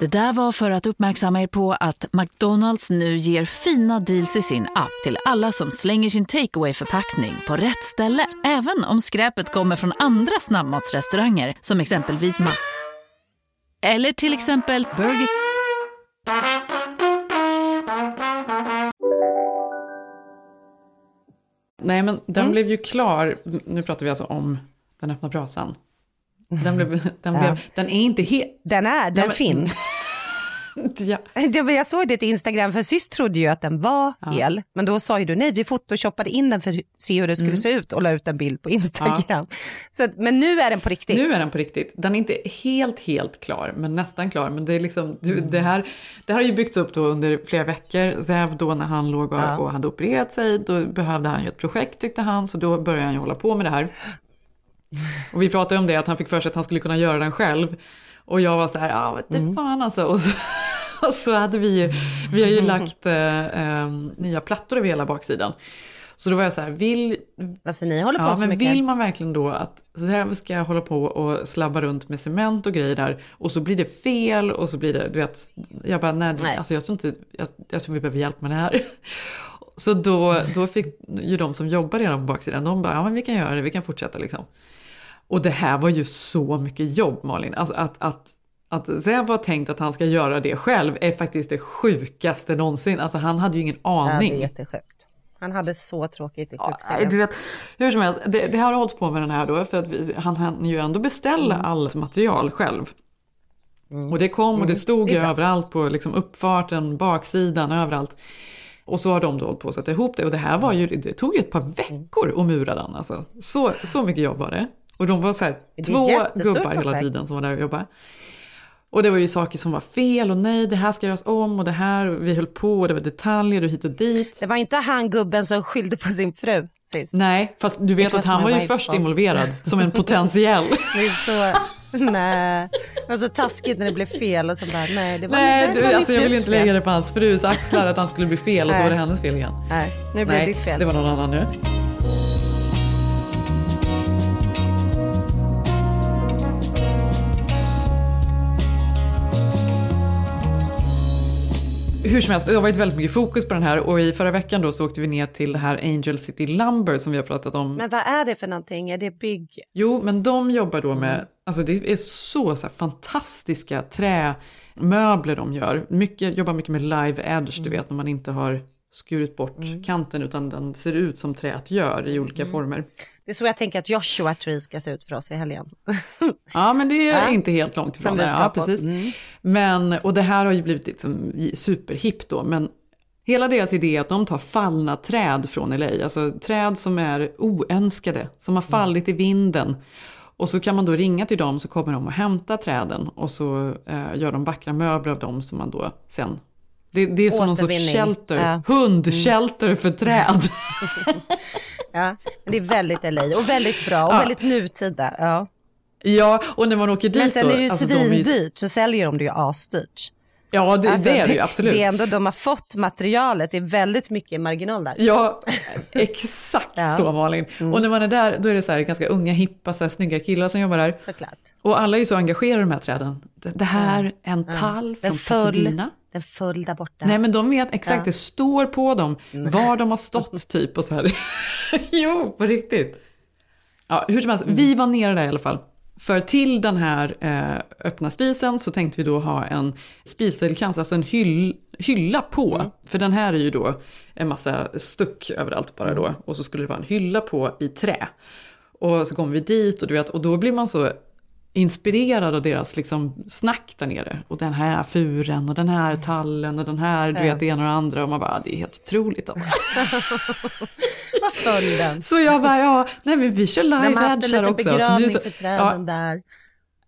Det där var för att uppmärksamma er på att McDonalds nu ger fina deals i sin app till alla som slänger sin takeaway förpackning på rätt ställe. Även om skräpet kommer från andra snabbmatsrestauranger som exempelvis Ma... Eller till exempel Burger... Nej, men den mm. blev ju klar, nu pratar vi alltså om den öppna brasan. Den, blev, den, blev, ja. den är inte helt... Den är, den, den finns. ja. Jag såg ditt Instagram, för sist trodde ju att den var ja. hel, men då sa ju du nej, vi photoshoppade in den för att se hur det skulle mm. se ut och la ut en bild på Instagram. Ja. Så, men nu är den på riktigt. Nu är den på riktigt. Den är inte helt, helt klar, men nästan klar. Men det, är liksom, du, mm. det, här, det här har ju byggts upp då under flera veckor. Zev då när han låg och, ja. och hade opererat sig, då behövde han ju ett projekt tyckte han, så då började han ju hålla på med det här. Och vi pratade om det, att han fick för sig att han skulle kunna göra den själv. Och jag var så här, ja vet mm. fan alltså. Och så, och så hade vi ju, vi har ju lagt eh, eh, nya plattor över hela baksidan. Så då var jag så här, vill, alltså, ni håller på ja, så men mycket. vill man verkligen då att så här ska jag hålla på och slabba runt med cement och grejer där och så blir det fel och så blir det, du vet, jag bara nej, nej. Alltså, jag tror inte, jag, jag tror vi behöver hjälp med det här. Så då, då fick ju de som jobbar redan på baksidan, de bara, ja men vi kan göra det, vi kan fortsätta liksom. Och det här var ju så mycket jobb Malin. Alltså att, att, att Zev var tänkt att han ska göra det själv är faktiskt det sjukaste någonsin. Alltså han hade ju ingen aning. Ja, det är jättesjukt. Han hade så tråkigt i sjuksängen. du vet, hur som helst, det, det har hållit på med den här då för att vi, han hann ju ändå beställa mm. allt material själv. Mm. Och det kom och det mm. stod ju överallt på liksom uppfarten, baksidan, överallt. Och så har de då hållit på att sätta ihop det. Och det här var ju, det tog ju ett par veckor att mura den. Alltså. Så, så mycket jobb var det. Och de var så här, två gubbar hela tiden som var där och jobbade. Och det var ju saker som var fel och nej, det här ska göras om och det här, och vi höll på och det var detaljer och hit och dit. Det var inte han gubben som skyllde på sin fru sist. Nej, fast du vet att han var ju först involverad som en potentiell. det är så, nej, var så taskigt när det blev fel och så bara, nej det var, nej, var alltså, jag vill inte lägga det på hans frus axlar att han skulle bli fel och så var det hennes fel igen. Nej, nu blev det ditt fel. det var någon annan nu. Hur som helst, det har varit väldigt mycket fokus på den här och i förra veckan då så åkte vi ner till det här Angel City Lumber som vi har pratat om. Men vad är det för någonting? Är det bygg? Jo, men de jobbar då med, alltså det är så, så fantastiska trämöbler de gör. Mycket, jobbar mycket med live edge, mm. du vet när man inte har skurit bort mm. kanten utan den ser ut som träet gör i olika mm. former. Det är så jag tänker att Joshua Tree ska se ut för oss i helgen. ja, men det är ja. inte helt långt ifrån. det. ja, precis. Mm. Men, och det här har ju blivit liksom superhippt då, men hela deras idé är att de tar fallna träd från LA, alltså träd som är oönskade, som har fallit i vinden. Och så kan man då ringa till dem så kommer de och hämtar träden och så eh, gör de vackra möbler av dem som man då sen det, det är som någon sorts shelter, ja. hundshelter mm. för träd. ja, det är väldigt LA och väldigt bra och ja. väldigt nutida. Ja. ja, och när man åker dit Men sen är det ju alltså, svindyrt de så säljer de det ju asdyrt. Ja, det, alltså, det är det ju absolut. Det är ändå de har fått materialet, det är väldigt mycket marginal där. Ja, exakt ja. så Malin. Mm. Och när man är där, då är det så här ganska unga, hippa, så här, snygga killar som jobbar där. Såklart. Och alla är ju så engagerade i de här träden. Det här, en tall ja. från Pasadena. Den föll där borta. Nej men de vet exakt, ja. det står på dem mm. var de har stått typ och så här. jo, på riktigt. Ja, hur som helst, mm. vi var nere där i alla fall. För till den här eh, öppna spisen så tänkte vi då ha en spiselkrans, alltså en hyll, hylla på. Mm. För den här är ju då en massa stuck överallt bara då. Och så skulle det vara en hylla på i trä. Och så kommer vi dit och, du vet, och då blir man så inspirerad av deras liksom snack där nere. Och den här furen och den här tallen och den här, du vet, det ena och det andra. Och man bara, det är helt otroligt. Vad föll den? Så jag bara, ja, nej men vi kör live edge här också. begravning så, för träden ja, där.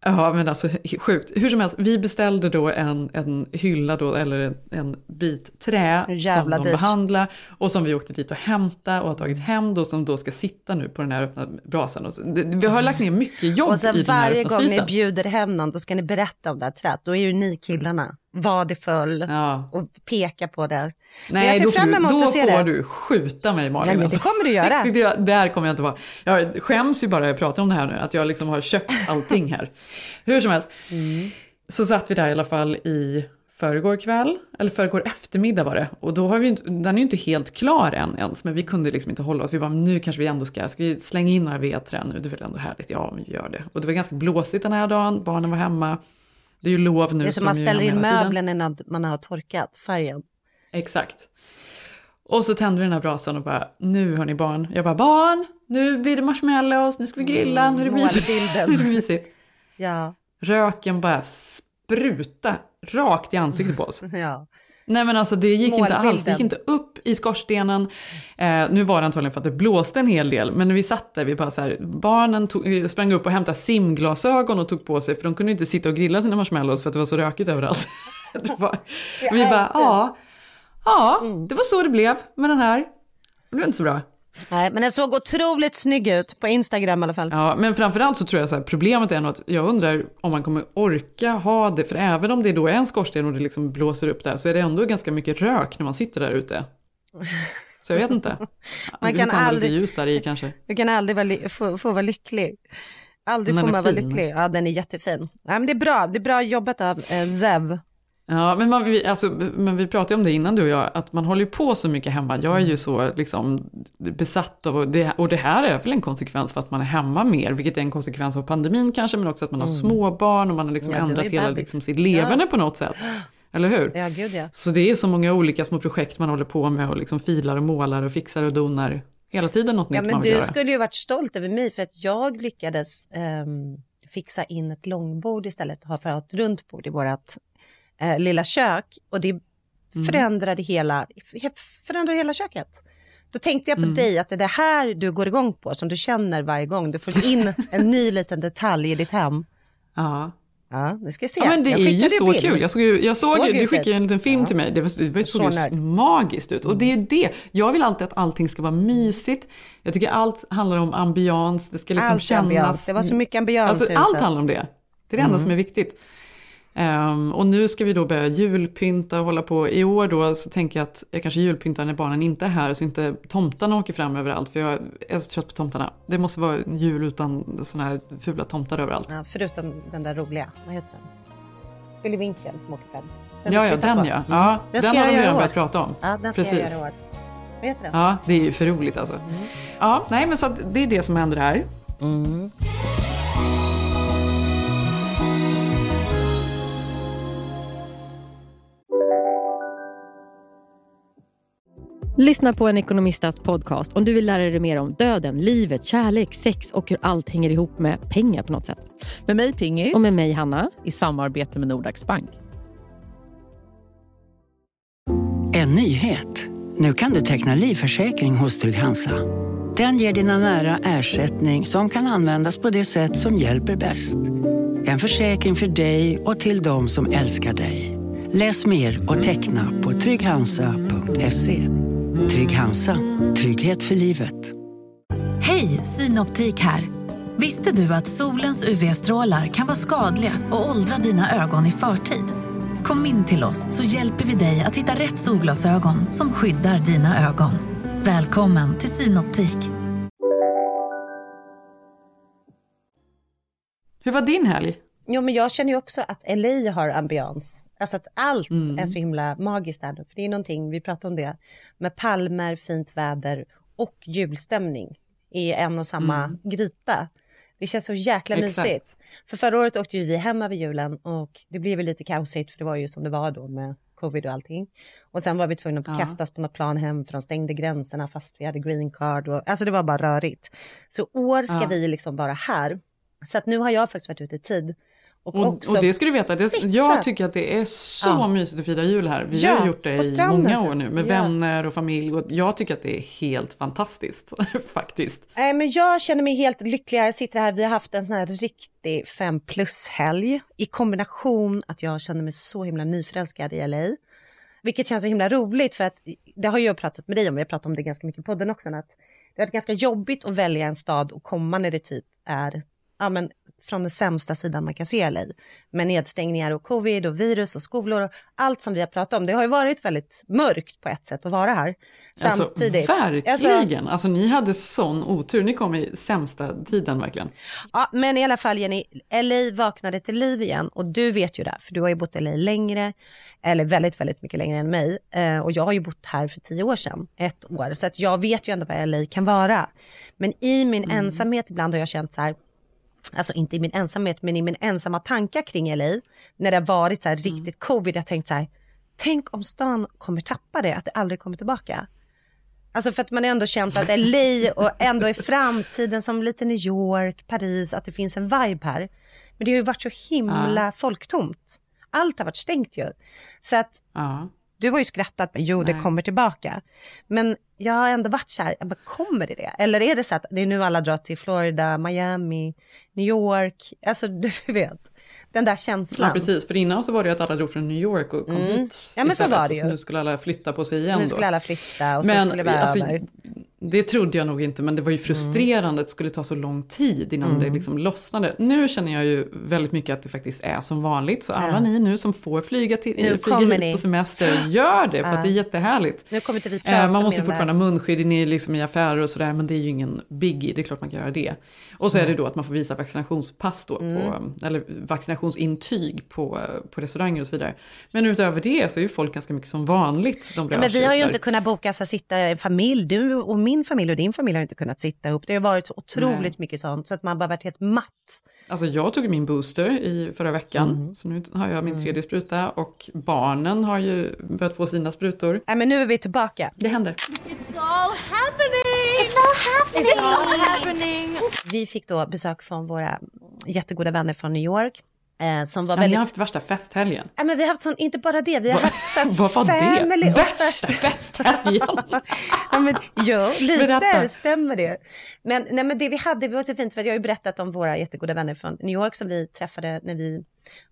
Ja men alltså sjukt. Hur som helst, vi beställde då en, en hylla då, eller en, en bit trä Jävla som de dyrt. behandlade och som vi åkte dit och hämtade och har tagit hem då som då ska sitta nu på den här öppna brasan. Och vi har lagt ner mycket jobb Och i sen den här varje öppna gång ni bjuder hem någon, då ska ni berätta om det här träet. Då är ju ni killarna vardefull Ja. och peka på det. Men Nej, jag ser då får, fram du, emot då att se får det. du skjuta mig Malin. Ja, men det alltså. kommer du göra. det, där kommer jag inte vara. Jag skäms ju bara jag pratar om det här nu, att jag liksom har köpt allting här. Hur som helst, Mm. så satt vi där i alla fall i förrgår kväll, eller förrgår eftermiddag var det. Och då har vi den är ju inte helt klar än ens, men vi kunde liksom inte hålla oss. Vi bara, nu kanske vi ändå ska, ska vi slänga in några vedträn nu? Det är väl ändå härligt? Ja, vi gör det. Och det var ganska blåsigt den här dagen, barnen var hemma. Det är ju lov nu. Det är så som man ställer in möblerna innan man har torkat färgen. Exakt. Och så tände vi den här brasan och bara, nu hör ni barn. Jag bara, barn, nu blir det marshmallows, nu ska vi grilla, nu är det mysigt. målbilden. nu är det mysigt. Ja, Röken bara spruta rakt i ansiktet på oss. ja. Nej men alltså det gick inte alls, det gick Målbilden. inte upp i skorstenen. Eh, nu var det antagligen för att det blåste en hel del, men när vi satt där, vi bara så här, barnen tog, eh, sprang upp och hämtade simglasögon och tog på sig, för de kunde inte sitta och grilla sina marshmallows för att det var så rökigt överallt. var, vi bara, ja, ja, det var så det blev med den här. Det blev inte så bra. Nej, men den såg otroligt snygg ut på Instagram i alla fall. Ja, men framförallt så tror jag så här, problemet är nog att jag undrar om man kommer orka ha det, för även om det då är en skorsten och det liksom blåser upp där så är det ändå ganska mycket rök när man sitter där ute. Så jag vet inte. Man kan aldrig- ljus där i kanske. Du kan aldrig vara få, få vara lycklig. Aldrig får man vara lycklig. Ja, den är jättefin. Nej, men det är bra. Det är bra jobbat av eh, Zev. Ja, men, man, vi, alltså, men vi pratade om det innan du och jag, att man håller på så mycket hemma. Jag är ju så liksom, besatt av, och det, och det här är väl en konsekvens för att man är hemma mer, vilket är en konsekvens av pandemin kanske, men också att man har småbarn och man har liksom Mm. Ja, ändrat hela liksom, sitt leverne på något sätt. Eller hur? Ja, gud ja. Så det är så många olika små projekt man håller på med och liksom filar och målar och fixar och donar. Hela tiden något Ja, nytt men du göra. skulle ju varit stolt över mig för att jag lyckades ehm, fixa in ett långbord istället och ha för ett runt bord i vårt eh, lilla kök och det Mm. förändrade hela, förändrade hela köket. Då tänkte Mm. jag på dig att det är det här du går igång på som du känner varje gång. Du får in en ny liten detalj i ditt hem. Ja. Ja, nu ska jag se. ja, men det jag är ju så bild. kul. Jag såg, ju- jag såg, Såg ju, ju du skickade fint. en liten film Ja. till mig. Det, var, det såg Så ju magiskt ut. Och det är ju det. Jag vill alltid att allting ska vara mysigt. Jag tycker allt handlar om ambians. Det ska liksom Allt kännas... ambians. Det var så mycket ambians Alltså, allt handlar om det. Det är det enda som är viktigt. Ehm, och nu ska vi då börja julpynta och hålla på. I år då så tänker jag att jag kanske julpyntar när barnen inte är här så inte tomtarna åker fram överallt. För jag är så trött på tomtarna. Det måste vara jul utan såna här fula tomtar överallt. Ja, förutom den där roliga, vad heter den? Spillevinkeln som åker fram. Den Ja, ja, den ja. Mm. ja Den den, har jag de redan börjat prata om. Ja, den ska jag Precis. göra i år. Vad heter den? Ja, det är ju för roligt alltså. Mm. Ja, nej men så att det är det som händer här. Lyssna på en ekonomistats podcast om du vill lära dig mer om döden, livet, kärlek, sex och hur allt hänger ihop med pengar på något sätt. Med mig Pingis. Och med mig Hanna. I samarbete med Nordax Bank. En nyhet. Nu kan du teckna livförsäkring hos Trygg-Hansa. Den ger dina nära ersättning som kan användas på det sätt som hjälper bäst. En försäkring för dig och till de som älskar dig. Läs mer och teckna på trygghansa.se. Trygg Hansa. Trygghet för livet. Hej, Synoptik här. Visste du att solens UV-strålar kan vara skadliga och åldra dina ögon i förtid? Kom in till oss så hjälper vi dig att hitta rätt solglasögon som skyddar dina ögon. Välkommen till Synoptik. Hur var din helg? Jo, men jag känner ju också att LA har ambians. Alltså att allt Mm. är så himla magiskt där. För det är någonting, vi pratade om det, med palmer, fint väder och julstämning i en och samma gryta. Det känns så jäkla Mm. Exakt. mysigt. För förra året åkte ju vi hem över julen och det blev lite kaosigt för det var ju som det var då med covid och allting. Och sen var vi tvungna att Ja. kasta oss på något plan hem för de stängde gränserna fast vi hade green card. Och, alltså det var bara rörigt. Så år ska Ja. vi liksom vara här. Så att nu har jag faktiskt varit ute i tid Och, Och, också och det ska du veta, det, jag tycker att det är så Ja. mysigt att fira jul här. Vi Ja, har gjort det på i många typ. år nu med Ja. vänner och familj och jag tycker att det är helt fantastiskt faktiskt. Nej, men jag känner mig helt lycklig. Jag sitter här, vi har haft en sån här riktig fem plus-helg i kombination att jag känner mig så himla nyförälskad i LA. Vilket känns så himla roligt för att det har jag pratat med dig om, vi har pratat om det ganska mycket i podden också, att det har varit ganska jobbigt att välja en stad och komma när det typ är ja, men från den sämsta sidan man kan se LA. Med nedstängningar och covid och virus och skolor och allt som vi har pratat om. Det har ju varit väldigt mörkt på ett sätt att vara här. Samtidigt. Alltså, verkligen, alltså, ni hade sån otur, ni kom i sämsta tiden verkligen. Ja, men i alla fall Jenny, LA vaknade till liv igen och du vet ju det, för du har ju bott i LA längre, eller väldigt, väldigt mycket längre än mig. Eh, och jag har ju bott här för tio år sedan, ett år, så att jag vet ju ändå vad LA kan vara. Men i min ensamhet ibland har jag känt så här, alltså inte i min ensamhet, men i min ensamma tankar kring LA, när det har varit så här riktigt covid, jag har tänkt så här, tänk om stan kommer tappa det, att det aldrig kommer tillbaka. Alltså för att man ändå känt att LA och ändå är framtiden som lite New York, Paris, att det finns en vibe här. Men det har ju varit så himla folktomt. Allt har varit stängt ju. Så att Ja. Du har ju skrattat, men jo det Nej. kommer tillbaka. Men jag har ändå varit så här, jag bara, kommer det det? Eller är det så att det är nu alla drar till Florida, Miami, New York, alltså du vet, den där känslan. Ja precis, för innan så var det ju att alla drog från New York och kom Mm. hit Ja, men så var det ju. Så nu skulle alla flytta på sig igen Nu då. skulle alla flytta och så Men skulle vi alltså, över. det trodde jag nog inte, men det var ju frustrerande att det skulle ta så lång tid innan Mm. det liksom lossnade. Nu känner jag ju väldigt mycket att det faktiskt är som vanligt, så alla Ja. ni nu som får flyga, till, Nu flyga hit ni. på semester, gör det, för Ja. att det är jättehärligt. Nu kommer inte vi prata Eh, man måste det fortfarande ha munskydd inne i, liksom, i affärer och sådär, men det är ju ingen biggie, det är klart man kan göra det. Och så är det då att man får visa vaccinationspass då, Mm. på, eller vaccinationsintyg på, på restauranger och så vidare. Men utöver det så är ju folk ganska mycket som vanligt. De Ja, rör men vi har ju inte kunnat boka så att sitta en familj, du och min familj och din familj har inte kunnat sitta ihop. Det har varit så otroligt Nej. mycket sånt så att man bara varit helt matt. Alltså jag tog min booster i förra veckan, Mm. så nu har jag min tredje spruta och barnen har ju börjat få sina sprutor. Nej men nu är vi tillbaka. Det händer. It's all happening! It's all happening! It's all happening! Vi fick då besök från våra jättegoda vänner från New York. Eh, som var Ja, ni väldigt... har haft värsta festhelgen. Ja, men vi har haft sån, inte bara det, vi har haft så Vad var det? Värsta fest. festhelgen? ja, men, jo, lite Berätta. stämmer det. Men, nej, men det vi hade det var så fint för att jag har ju berättat om våra jättegoda vänner från New York som vi träffade när vi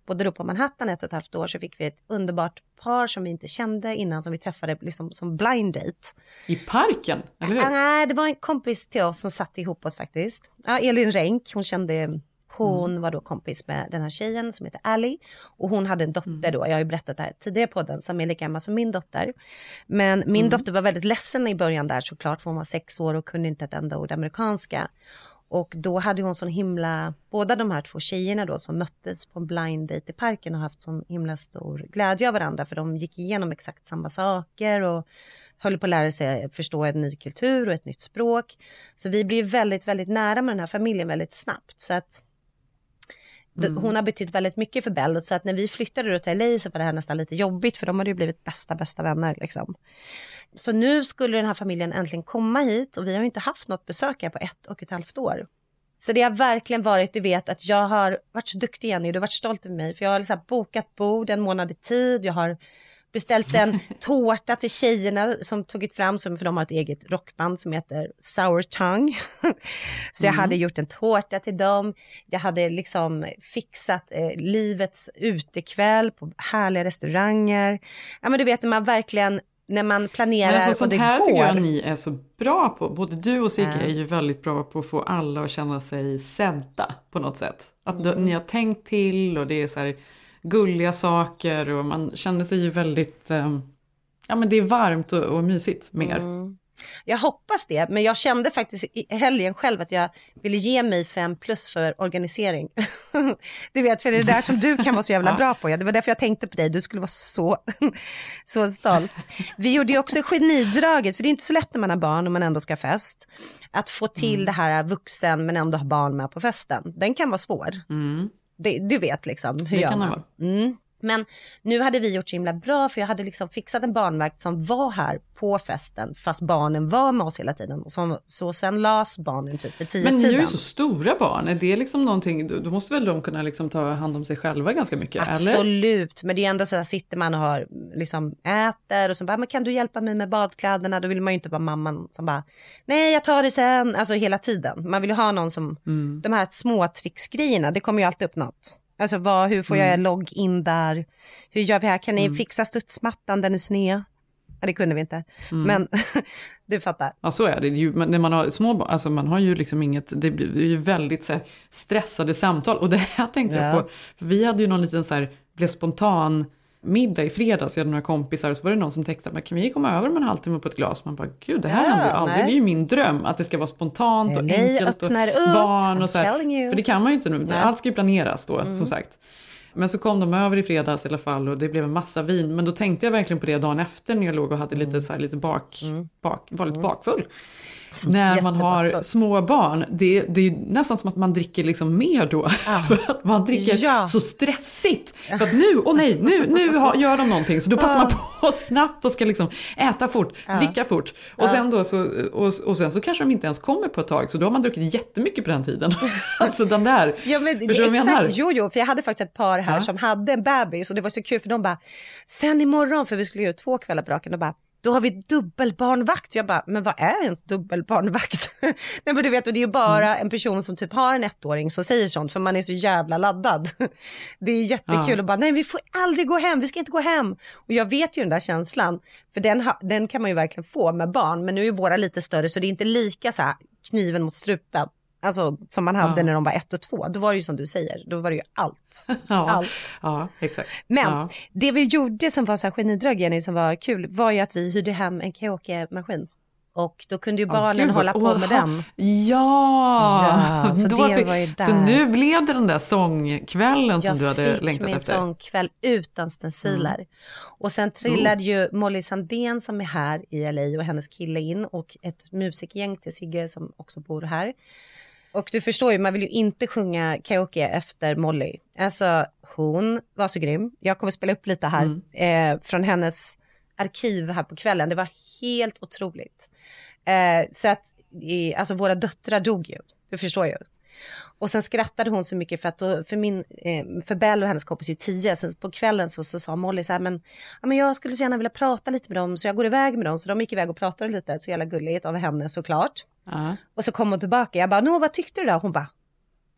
bodde då på Manhattan ett och ett halvt år så fick vi ett underbart par som vi inte kände innan som vi träffade liksom som blind date. I parken, eller hur? Nej, det var en kompis till oss som satte ihop oss faktiskt. Ja, Elin Renk, hon kände hon var då kompis med den här tjejen som heter Ali och hon hade en dotter då, jag har ju berättat det här tidigare på den, som är lika gammal som min dotter. Men min dotter var väldigt ledsen i början där såklart, för hon var sex år och kunde inte ett enda ord amerikanska. Och då hade hon sån himla, båda de här två tjejerna då som möttes på en blind date i parken och haft sån himla stor glädje av varandra för de gick igenom exakt samma saker och höll på att lära sig förstå en ny kultur och ett nytt språk. Så vi blev väldigt, väldigt nära med den här familjen väldigt snabbt. Så att det- hon har betytt väldigt mycket för Bell. Så att när vi flyttade till LA så var det här nästan lite jobbigt för de hade ju blivit bästa, bästa vänner liksom. Så nu skulle den här familjen äntligen komma hit och vi har ju inte haft något besök här på ett och ett halvt år. Så det har verkligen varit, du vet att jag har varit så duktig Jenny, du har varit stolt över mig för jag har liksom bokat bord en månad i tid, jag har beställt en tårta till tjejerna som tagit fram, som, för de har ett eget rockband som heter Sour Tongue. Så jag Mm. hade gjort en tårta till dem, jag hade liksom fixat eh, livets utekväll på härliga restauranger. Ja men du vet när man verkligen, när man planerar Men alltså, och sånt det här går. tycker jag ni är så bra på. Både du och Sigge är ju väldigt bra på att få alla att känna sig sedda på något sätt. Att Mm. ni har tänkt till och det är så här gulliga saker och man känner sig ju väldigt, eh, ja men det är varmt och, och mysigt mer. Mm. Jag hoppas det, men jag kände faktiskt i helgen själv att jag ville ge mig fem plus för organisering. du vet, för det är det där som du kan vara så jävla bra på. Det var därför jag tänkte på dig, du skulle vara så, så stolt. Vi gjorde ju också genidraget, för det är inte så lätt när man har barn och man ändå ska ha fest. Att få till Mm. det här vuxen men ändå ha barn med på festen. Den kan vara svår. Mm. Det, du vet liksom, hur Det gör man? Mm. Men nu hade vi gjort så himla bra för jag hade liksom fixat en barnvakt som var här på festen fast barnen var med oss hela tiden. Så, så sen las barnen typ vid tio Men ni är ju så stora barn, är det liksom någonting, då måste väl de kunna liksom ta hand om sig själva ganska mycket? Eller? Absolut, men det är ändå så här sitter man och har, liksom äter och så bara, men kan du hjälpa mig med badkläderna? Då vill man ju inte vara mamman som bara, nej jag tar det sen, alltså hela tiden. Man vill ju ha någon som, Mm. de här små tricksgrejerna, det kommer ju alltid upp något. Alltså vad, hur får jag Mm. logg in där? Hur gör vi här? Kan ni Mm. fixa studsmattan, den är sned? Ja, det kunde vi inte. Mm. Men du fattar. Ja så är det ju, men när man har små barn, alltså man har ju liksom inget, det blir ju väldigt så här, stressade samtal. Och det här tänkte Ja. jag på, för vi hade ju någon liten så här, blev spontan middag i fredags, vi hade några kompisar och så var det någon som textade, men kan vi komma över om en halvtimme på ett glas? Man bara, gud det här Ja, händer ju aldrig, nej. det är ju min dröm, att det ska vara spontant och LA enkelt och upp, barn och så här. För det kan man ju inte nu, Nej. allt ska ju planeras då, Mm. som sagt. Men så kom de över i fredags i alla fall och det blev en massa vin. Men då tänkte jag verkligen på det dagen efter när jag låg och hade Mm. lite, så här, lite bak, bak, var lite bakfull. När man har små barn, det, det är ju nästan som att man dricker liksom mer då. För att man dricker Ja. så stressigt. För att nu, åh nej, nu, nu har, gör de någonting. Så då passar man på snabbt och ska liksom äta fort, dricka fort. Och, sen då så, och, och sen så kanske de inte ens kommer på ett tag. Så då har man druckit jättemycket på den tiden. alltså den där, Ja, men, förstår du vad jag menar? jo, jo, för jag hade faktiskt ett par här Ja. som hade en bebis och det var så kul för de bara, sen imorgon, för vi skulle göra två kvällar på raken, och bara, då har vi dubbelbarnvakt. Jag bara, men vad är ens dubbelbarnvakt? Nej men du vet, och det är ju bara Mm. en person som typ har en ettåring som säger sånt, för man är så jävla laddad. Det är jättekul Ja. och bara, nej vi får aldrig gå hem, vi ska inte gå hem. Och jag vet ju den där känslan, för den, ha, den kan man ju verkligen få med barn, men nu är våra lite större så det är inte lika så här kniven mot strupen. Alltså som man hade Ja. när de var ett och två, då var det ju som du säger, då var det ju allt. Ja, allt. ja exakt. Men ja. det vi gjorde som var så här genidrag Jenny, som var kul, var ju att vi hyrde hem en karaoke-maskin. Och då kunde ju barnen gud, vad- hålla på åh, med den. Ja, Ja, så Då det fick- var ju där. Så nu blev det den där sångkvällen som Jag du hade fick längtat min efter. sångkväll utan stenciler. Och sen trillade ju Molly Sandén som är här i LA och hennes kille in och ett musikgäng till Sigge som också bor här. Och du förstår ju, man vill ju inte sjunga karaoke efter Molly. Alltså hon var så grym. Jag kommer spela upp lite här eh, från hennes arkiv här på kvällen. Det var helt otroligt. Eh, så att, i, alltså våra döttrar dog ju. Du förstår ju. Och sen skrattade hon så mycket för att då, för min, eh, för Bell och hennes kompis är ju tio, så på kvällen så, så sa Molly så här, men, ja, men jag skulle så gärna vilja prata lite med dem, så jag går iväg med dem, så de gick iväg och pratade lite, så jävla gulligt av henne såklart. Ja. Och så kom hon tillbaka, jag bara, nå vad tyckte du då? Hon bara,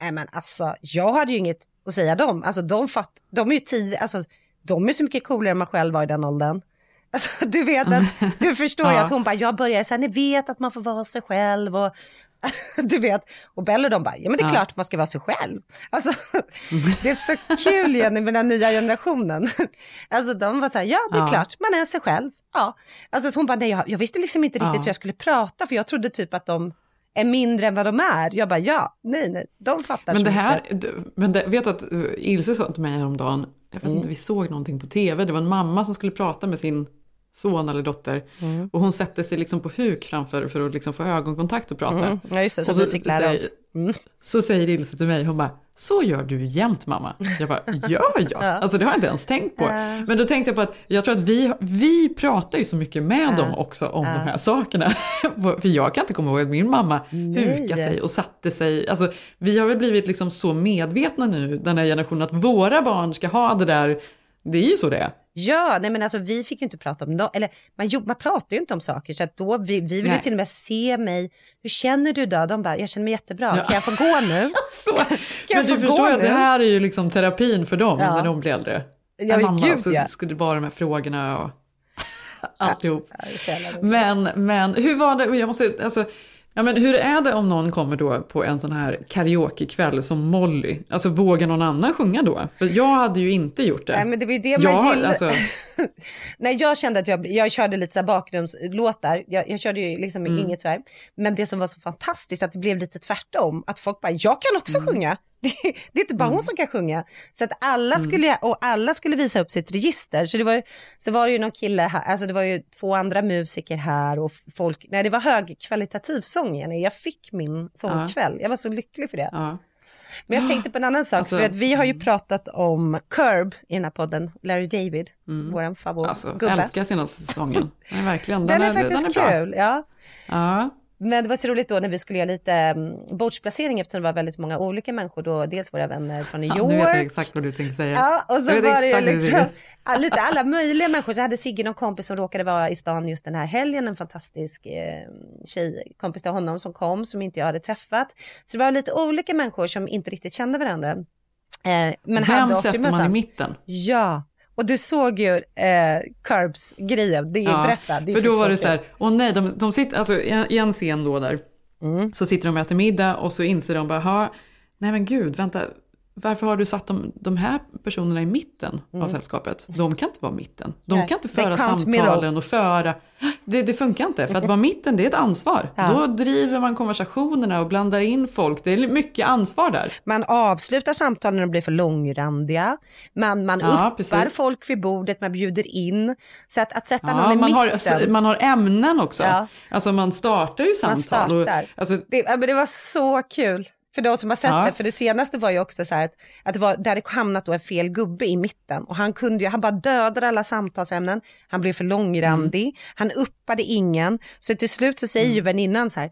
nej men alltså, jag hade ju inget att säga dem, alltså de fatt, de är ju tio, alltså de är så mycket coolare än man själv var i den åldern. Alltså, du vet att, du förstår ju Ja. att hon bara, jag börjar så här, ni vet att man får vara sig själv och du vet, och Bell de bara, ja men det är Ja. klart man ska vara sig själv. Alltså, det är så kul Jenny med den nya generationen. Alltså de var så här, ja det är Ja. klart, man är sig själv. Ja. Alltså så hon bara, nej jag, jag visste liksom inte riktigt Ja. hur jag skulle prata, för jag trodde typ att de är mindre än vad de är. Jag bara, ja, nej, nej, de fattar Men det här, mycket. d- men det, vet du att uh, Ilse sa till mig häromdagen, jag vet Mm. inte, vi såg någonting på tv, det var en mamma som skulle prata med sin son eller dotter Mm. och hon sätter sig liksom på huk framför för att liksom få ögonkontakt och prata. Mm. Ja just det, som Och vi fick lära oss. Mm. Så säger Ilse till mig, hon bara, så gör du jämt mamma. Jag bara, gör jag? Alltså det har jag inte ens tänkt på. Men då tänkte jag på att jag tror att vi, vi pratar ju så mycket med dem också om de här sakerna. För jag kan inte komma ihåg att min mamma hukade sig och satte sig. Alltså vi har väl blivit liksom så medvetna nu, den här generationen, att våra barn ska ha det där. Det är ju så det är. Ja, nej men alltså vi fick ju inte prata om det, eller man, jo, man pratar ju inte om saker, så att då, vi, vi vill ju till och med se mig, hur känner du då? De bara, jag känner mig jättebra, Ja. kan jag få gå nu? Så. jag Men få du förstår ju att nu? det här är ju liksom terapin för dem Ja. när de blir äldre. Ja, En men mamma, gud, så ja. skulle det vara de här frågorna och alltihop. Ja. Men, men hur var det, jag måste, alltså, ja, men hur är det om någon kommer då på en sån här karaokekväll som Molly? Alltså vågar någon annan sjunga då? För jag hade ju inte gjort det. Nej men det var ju det man jag, alltså, Nej jag kände att jag, jag körde lite så bakgrundslåtar, jag, jag körde ju liksom Mm. inget så här. Men det som var så fantastiskt att det blev lite tvärtom, att folk bara, jag kan också Mm. sjunga. Det, det är inte bara hon som kan sjunga. Så att alla Mm. skulle, och alla skulle visa upp sitt register. Så det var ju, så var det ju någon kille här, alltså det var ju två andra musiker här och folk, nej det var högkvalitativ sång Jenny. Jag fick min sångkväll, jag var så lycklig för det. ja. Men jag tänkte på en annan sak, Alltså- för att vi har ju pratat om Curb i den här podden, Larry David, vår favorit Alltså, älskar senaste säsongen. Verkligen. Den, är faktiskt den är kul, ja. Ja. Men det var så roligt då när vi skulle göra lite um, bordsplacering eftersom det var väldigt många olika människor då. Dels våra vänner från New Ja, York. nu vet jag exakt vad du tänkte säga. Ja, och så var det ju liksom ja, lite alla möjliga människor. Så hade Sigge någon kompis som råkade vara i stan just den här helgen, en fantastisk eh, tjej, kompis till honom som kom, som inte jag hade träffat. Så det var lite olika människor som inte riktigt kände varandra. Eh, men Vem hade oss sätter man i mitten? Ja, och du såg ju eh, Curbs grejen, det är ju berätta. Det är för då var det så här, åh nej, de, de sitter, alltså i en- scen då där, Mm. så sitter de och äter middag och så inser de bara, "Ha, nej men gud, vänta, varför har du satt de, de här personerna i mitten av sällskapet? De kan inte vara mitten. De Mm. Nej, kan inte föra samtalen och föra, det, det funkar inte. För att vara mitten, det är ett ansvar. Ja. Då driver man konversationerna och blandar in folk. Det är mycket ansvar där. Man avslutar samtalen när de blir för långrandiga. Man, man Ja, uppar precis. folk vid bordet, man bjuder in. Så att, att sätta någon Ja, i man, mitten. har, man har ämnen också. Ja. Alltså man startar ju Man samtal. startar. Och, alltså, det, det var så kul. För de som har sett Ja. det, för det senaste var ju också så här att, att det var, det hade hamnat då en fel gubbe i mitten och han kunde ju, han bara dödade alla samtalsämnen, han blev för långrandig, Mm. han uppade ingen, så till slut så säger ju väninnan så här,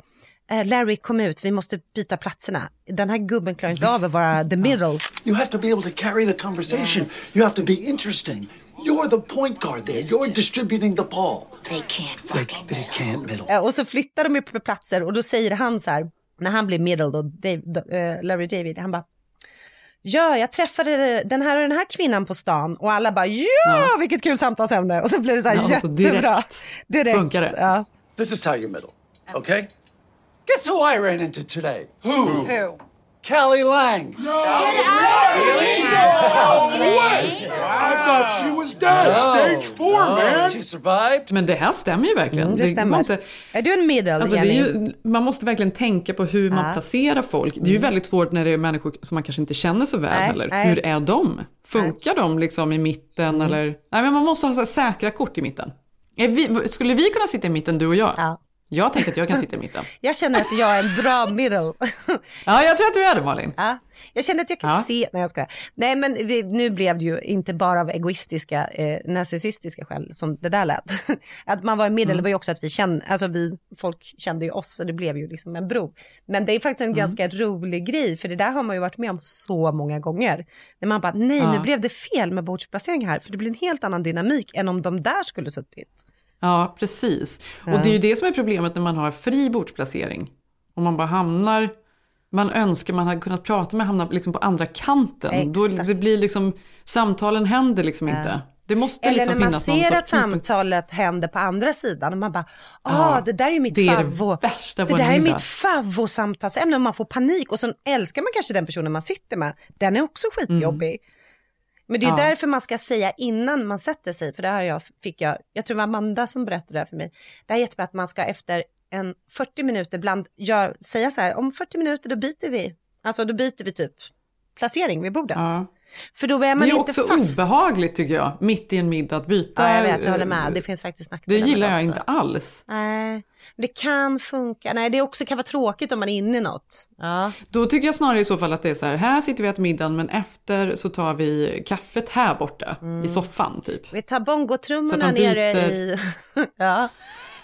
"Eh, Larry kom ut, vi måste byta platserna. Den här gubben klarar inte av att vara the middle. You have to be able to carry the conversation. You have to be interesting. You're the point guard there. You're distributing the ball. They can't fucking they, they can't middle. Eh, Och så flyttar de ju på platser och då säger han så här, när han blir middle då, Dave, eh, Larry David, han bara, ja, jag träffade den här och den här kvinnan på stan och alla bara, ja, vilket kul samtalsämne. Och så blir det så här Ja, jättebra. direkt direkt. funkar det. Ja. This is how you middle, okay? Guess who I ran into today? Who? Who? Callie Lang. No. I thought she was dead. Stage four, man. She survived. Men det här stämmer ju verkligen. Mm, det går stämmer. Inte, Är du en middle, alltså det är Jenny? ju, man måste verkligen tänka på hur man Ja. placerar folk. Det är ju Mm. väldigt svårt när det är människor som man kanske inte känner så väl Nej, heller. nej. Hur är de? Funkar de liksom i mitten Mm. eller? Nej men man måste ha så här säkra kort i mitten. Vi, skulle vi kunna sitta i mitten du och jag? Ja. Jag tänker att jag kan sitta i mitten. Jag känner att jag är en bra middle. Ja, jag tror att du är det Malin. Ja, jag känner att jag kan Ja. se, nej jag skojar. Nej men vi, nu blev det ju inte bara av egoistiska, eh, narcissistiska skäl som det där lät. att man var i middel Mm. var ju också att vi kände, alltså vi, folk kände ju oss och det blev ju liksom en bro. Men det är faktiskt en Mm. ganska rolig grej, för det där har man ju varit med om så många gånger. När man bara, nej nu Ja. blev det fel med bordsplacering här, för det blir en helt annan dynamik än om de där skulle suttit. Ja, precis. Ja. Och det är ju det som är problemet när man har fri bordsplacering. Om man bara hamnar, man önskar man hade kunnat prata med, hamnar liksom på andra kanten. Då det blir liksom, samtalen händer liksom Ja. inte. Det måste Eller liksom när man ser att samtalet händer på andra sidan och man bara, ah Ja, det där är mitt det är det favvo. värsta det där är mitt favvosamtalsämne och man får panik och så älskar man kanske den personen man sitter med. Den är också skitjobbig. Men det är. Ja. därför man ska säga innan man sätter sig, för det här jag, fick jag, jag tror det var Amanda som berättade det här för mig. Det här är jättebra att man ska efter en 40 minuter bland, gör, säga så här, om 40 minuter då byter vi, alltså då byter vi typ placering vid bordet. Ja. För då är Det man är ju inte också fast. obehagligt tycker jag, mitt i en middag att byta. Ja, jag vet, jag håller eh, med. Det finns faktiskt Det nackdelar med gillar jag också. inte alls. Nej, det kan funka. Nej, det också kan vara tråkigt om man är inne i något. Ja. Då tycker jag snarare i så fall att det är så här, här sitter vi och äter middagen men efter så tar vi kaffet här borta i soffan typ. Vi tar bongotrummorna nere i... ja,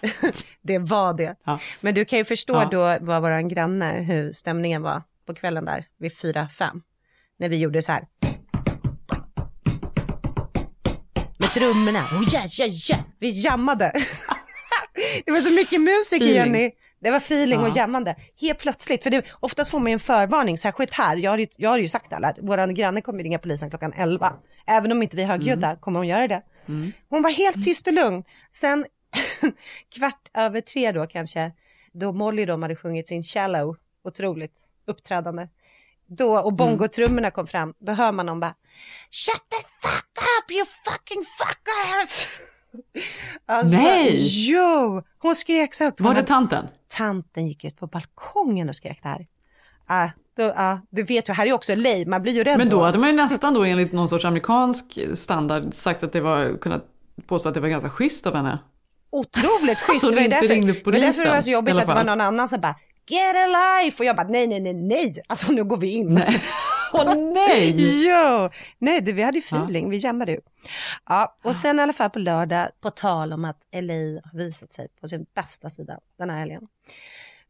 det var det. Ja. Men du kan ju förstå Ja. då var våran granne, hur stämningen var på kvällen där vid fyra, fem. När vi gjorde så här. Trummorna. Oh, ja, ja, ja. Vi jammade. det var så mycket musik Feeling. Jenny. Det var feeling och Ja. jammande. Helt plötsligt, för det, oftast får man ju en förvarning, särskilt här. Jag har ju, jag har ju sagt alla, vår granne kommer ringa polisen klockan 11. Även om inte vi är högljudda kommer hon göra det. Hon var helt tyst och lugn. Sen kvart över tre då kanske, då Molly de hade sjungit sin Shallow, otroligt uppträdande. Då, och bongotrummorna kom fram, då hör man någon bara Shut the fuck up you fucking fuckers! alltså, Nej! Jo! Hon skrek så högt. Var det tanten? Tanten gick ut på balkongen och skrek det här. Ah, då, ah, du vet ju, här är också lej, man blir ju rädd Men då hade man ju nästan då enligt någon sorts amerikansk standard sagt att det var, kunnat påstå att det var ganska schysst av henne. Otroligt schysst. Det var därför, det var därför det var polisen, så jobbigt att det var någon annan som bara get a life och jag bara nej nej nej nej, alltså nu går vi in. Åh nej! ja, nej det, vi hade ju feeling, vi jammade ju. Ja, och sen i alla fall på lördag, på tal om att LA har visat sig på sin bästa sida den här helgen.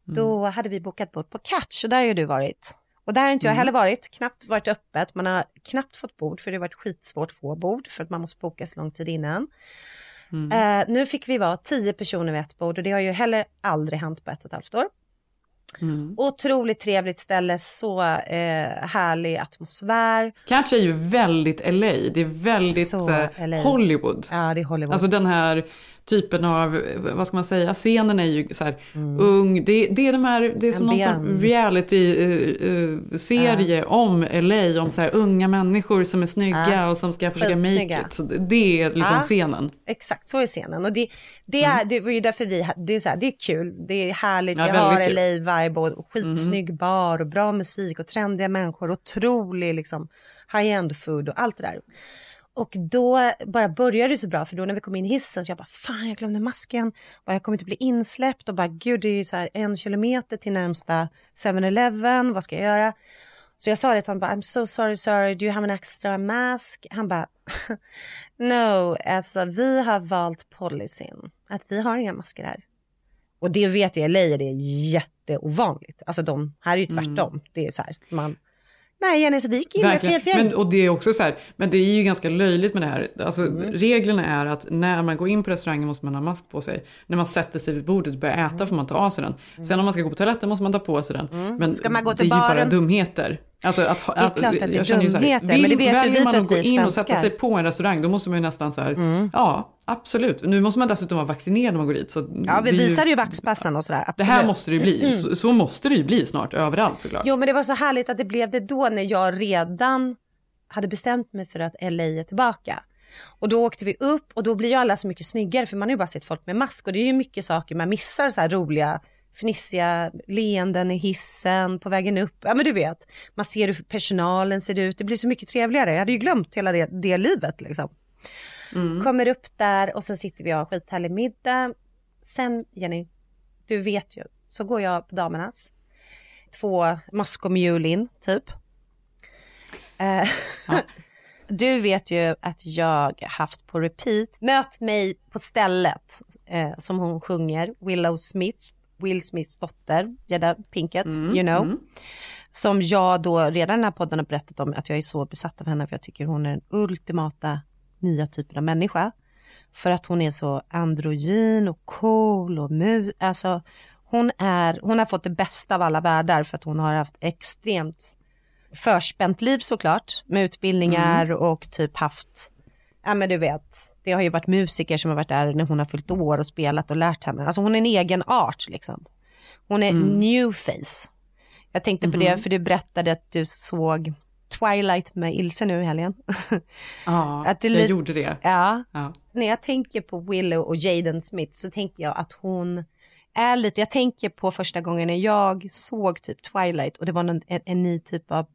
Då hade vi bokat bord på Catch och där har ju du varit. Och där har inte jag Mm. heller varit, knappt varit öppet, man har knappt fått bord för det har varit skitsvårt att få bord för att man måste boka så lång tid innan. Eh, nu fick vi vara tio personer vid ett bord och det har ju heller aldrig hänt på ett och ett halvt år. Otroligt trevligt ställe, så eh, härlig atmosfär. Catch är ju väldigt LA, det är väldigt eh, LA. Hollywood. Ja, det är Hollywood. Alltså den här typen av, eh, vad ska man säga, scenen är ju så här ung, det, det är de här, det är som någon Ambience. sorts reality-serie om LA, om så här unga människor som är snygga Ja. och som ska försöka make it. Så det- är liksom scenen. Exakt, så är scenen. Och det, det, är, det var ju därför vi, det är, så här, det är kul, det är härligt, Ja, vi har. LA-vibe och skitsnygg bar och bra musik och trendiga människor, otrolig liksom high-end food och allt det där. Och då bara började det så bra, för då när vi kom in i hissen så jag bara, fan jag glömde masken, och jag kommer inte bli insläppt och bara, gud det är ju så här en kilometer till närmsta 7-Eleven, vad ska jag göra? Så jag sa det till honom, bara, I'm so sorry, sorry, do you have an extra mask? Han bara, no, alltså vi har valt policyn, att vi har inga masker här. Och det vet jag, i LA är det jätteovanligt. Alltså de, här är ju tvärtom. Det är så här, man, nej Jenny, så vi gick in ett helt gäng. Men, och det är också så här, men det är ju ganska löjligt med det här. Alltså, Mm. Reglerna är att när man går in på restaurangen måste man ha mask på sig. När man sätter sig vid bordet och börjar äta Mm. får man ta av sig den. Sen om man ska gå på toaletten måste man ta på sig den. Men Ska man gå det till är ju bara dumheter. Alltså att, Det är klart att det är dumheter, vill- men det vet ju väljer vi för man att att gå vi är in och sätta svenskar. Mm. sig på en restaurang då måste man ju nästan så här, ja absolut. Nu måste man dessutom vara vaccinerad när man går dit. Så Ja, vi är ju- visade ju vaxpassen och sådär. Det här måste det ju bli. Mm. Så, så måste det ju bli snart överallt såklart. Jo, men det var så härligt att det blev det då när jag redan hade bestämt mig för att LA är tillbaka. Och då åkte vi upp och då blir ju alla så mycket snyggare för man har ju bara sett folk med mask och det är ju mycket saker man missar så här roliga fnissiga leenden i hissen på vägen upp. Ja men du vet, man ser hur personalen ser ut. Det blir så mycket trevligare. Jag hade ju glömt hela det, det livet liksom. Kommer upp där och så sitter vi och har skithärlig middag. Sen Jenny, du vet ju, så går jag på damernas. Två Moscow Mule in, typ. Eh, Du vet ju att jag haft på repeat, möt mig på stället eh, som hon sjunger, Willow Smith, Will Smiths dotter, Jada Pinkett, Mm, you know. mm. Som jag då redan i den här podden har berättat om att jag är så besatt av henne för jag tycker hon är den ultimata nya typen av människa. För att hon är så androgyn och cool och mu, alltså hon är, hon har fått det bästa av alla världar för att hon har haft extremt förspänt liv såklart med utbildningar och typ haft, ja men du vet, det har ju varit musiker som har varit där när hon har fyllt år och spelat och lärt henne. Alltså hon är en egen art liksom. Hon är new face. Jag tänkte på det för du berättade att du såg Twilight med Ilse nu i helgen. Ja, Att det jag gjorde det. Ja. Ja. När jag tänker på Willow och Jaden Smith så tänker jag att hon är lite, jag tänker på första gången när jag såg typ Twilight och det var någon, en, en ny typ av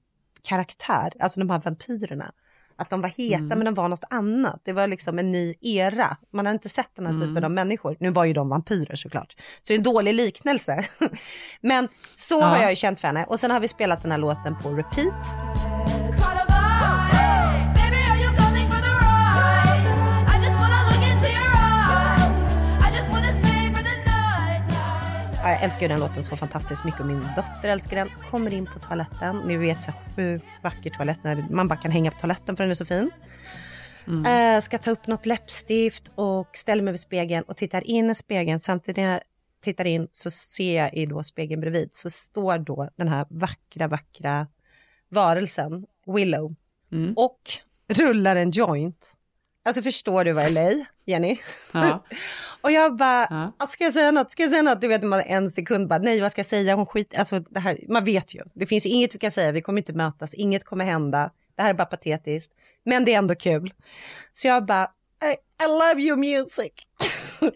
karaktär, alltså de här vampyrerna. Att de var heta Mm. men de var något annat. Det var liksom en ny era. Man har inte sett den här typen av människor. Nu var ju de vampyrer såklart. Så det är en dålig liknelse. men så Ja. har jag ju känt för henne. Och sen har vi spelat den här låten på repeat. Jag älskar ju den låten så fantastiskt mycket och min dotter älskar den. Kommer in på toaletten, ni vet så sjukt vacker toalett när man bara kan hänga på toaletten för den är så fin. Eh, ska ta upp något läppstift och ställer mig vid spegeln och tittar in i spegeln. Samtidigt när jag tittar in så ser jag i då spegeln bredvid så står då den här vackra, vackra varelsen, Willow, och rullar en joint. Alltså förstår du vad jag är, Jenny? Ja. Och jag bara, Ja. "Ah, ska jag säga något? Ska jag säga något? Du vet man en sekund bara, nej vad ska jag säga? Hon skit, alltså det här, man vet ju. Det finns inget vi kan säga, vi kommer inte mötas, inget kommer hända. Det här är bara patetiskt. Men det är ändå kul. Så jag bara, I, I love your music.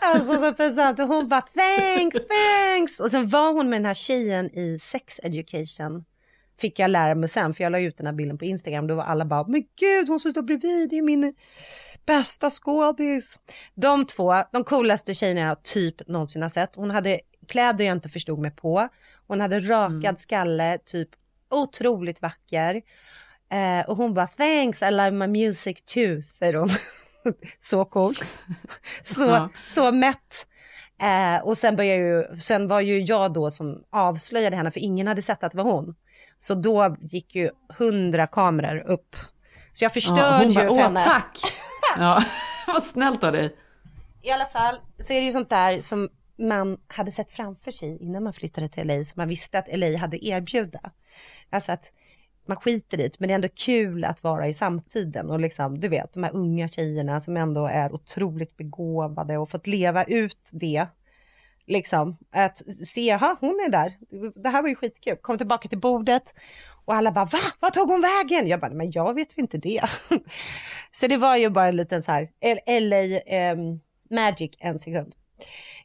alltså så pinsamt. Och hon bara, thanks, thanks. Och sen var hon med den här tjejen i sex education. Fick jag lära mig sen, för jag la ut den här bilden på Instagram. Då var alla bara, men gud hon som står bredvid, det är min bästa skådis. De två, de coolaste tjejerna jag typ någonsin har sett. Hon hade kläder jag inte förstod mig på. Hon hade rakad Mm. skalle, typ otroligt vacker. Eh, och hon bara thanks, I love my music too, säger hon. så cool. så, Ja. så mätt. Eh, och sen, började ju, sen var ju jag då som avslöjade henne, för ingen hade sett att det var hon. Så då gick ju hundra kameror upp. Så jag förstörde Ja, hon ju bara, för åh henne. tack. Ja, vad snällt av dig. I alla fall så är det ju sånt där som man hade sett framför sig innan man flyttade till LA, som man visste att LA hade erbjuda. Alltså att man skiter i det, men det är ändå kul att vara i samtiden och liksom, du vet, de här unga tjejerna som ändå är otroligt begåvade och fått leva ut det. Liksom, att se, jaha, hon är där. Det här var ju skitkul. Kom tillbaka till bordet och alla bara, va? Vad tog hon vägen? Jag bara, men jag vet ju inte det. så det var ju bara en liten så här, LA ehm, Magic en sekund.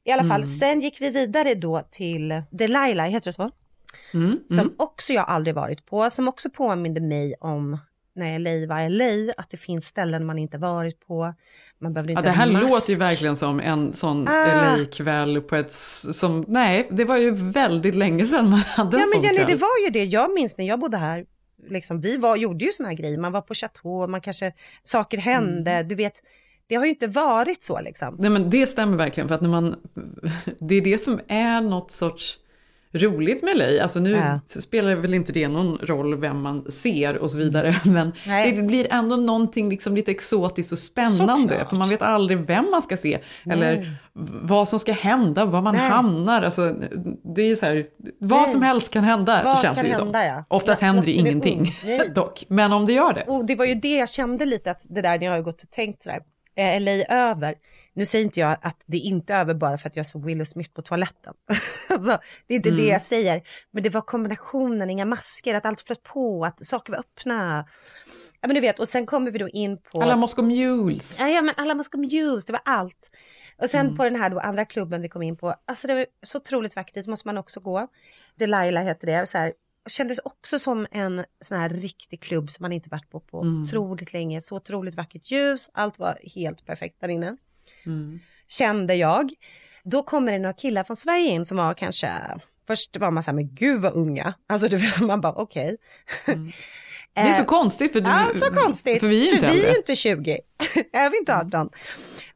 I alla fall, Mm. sen gick vi vidare då till Delilah, heter det så? Mm, Som mm. också jag aldrig varit på, som också påminde mig om när LA var LA, att det finns ställen man inte varit på. Man behöver Ja, inte det här låter ju verkligen som en sån Ah. LA-kväll på ett som, nej, det var ju väldigt länge sedan man hade Ja en men sån Jenny, kväll. det var ju det. Jag minns när jag bodde här, liksom, vi var, gjorde ju såna här grejer. Man var på chateau, man kanske, saker hände, Mm. du vet. Det har ju inte varit så liksom. Nej men det stämmer verkligen för att när man, det är det som är något sorts roligt med LA. Alltså nu Ja. spelar väl inte det någon roll vem man ser och så vidare. Men. Nej. det blir ändå någonting liksom lite exotiskt och spännande. Såklart. För man vet aldrig vem man ska se. Eller Nej. vad som ska hända, var man Nej. hamnar. Alltså, det är ju så här, vad som helst kan hända Vad känns kan det hända, som. ja. Oftast Ja, händer det ingenting dock. Men om det gör det. Och det var ju det jag kände lite att det där när jag har gått och tänkt sådär, är LA över? Nu säger inte jag att det inte är över bara för att jag såg Willow Smith på toaletten. alltså, det är inte det Mm. jag säger. Men det var kombinationen, inga masker, att allt flöt på, att saker var öppna. Ja men du vet, och sen kommer vi då in på... Alla Moscow Mules. Ja, ja men alla Moscow Mules, det var allt. Och sen Mm. på den här då andra klubben vi kom in på, alltså det var så otroligt vackert, dit måste man också gå. Delilah heter det, så här, kändes också som en sån här riktig klubb som man inte varit på på Mm. otroligt länge. Så otroligt vackert ljus, allt var helt perfekt där inne. Mm. Kände jag. Då kommer det några killar från Sverige in som var kanske, först var man så här, men gud vad unga. Alltså du vet, man bara okej. Det är så Eh, konstigt för du, Ja, så konstigt. För vi är ju inte vi är inte 20. är vi inte 18?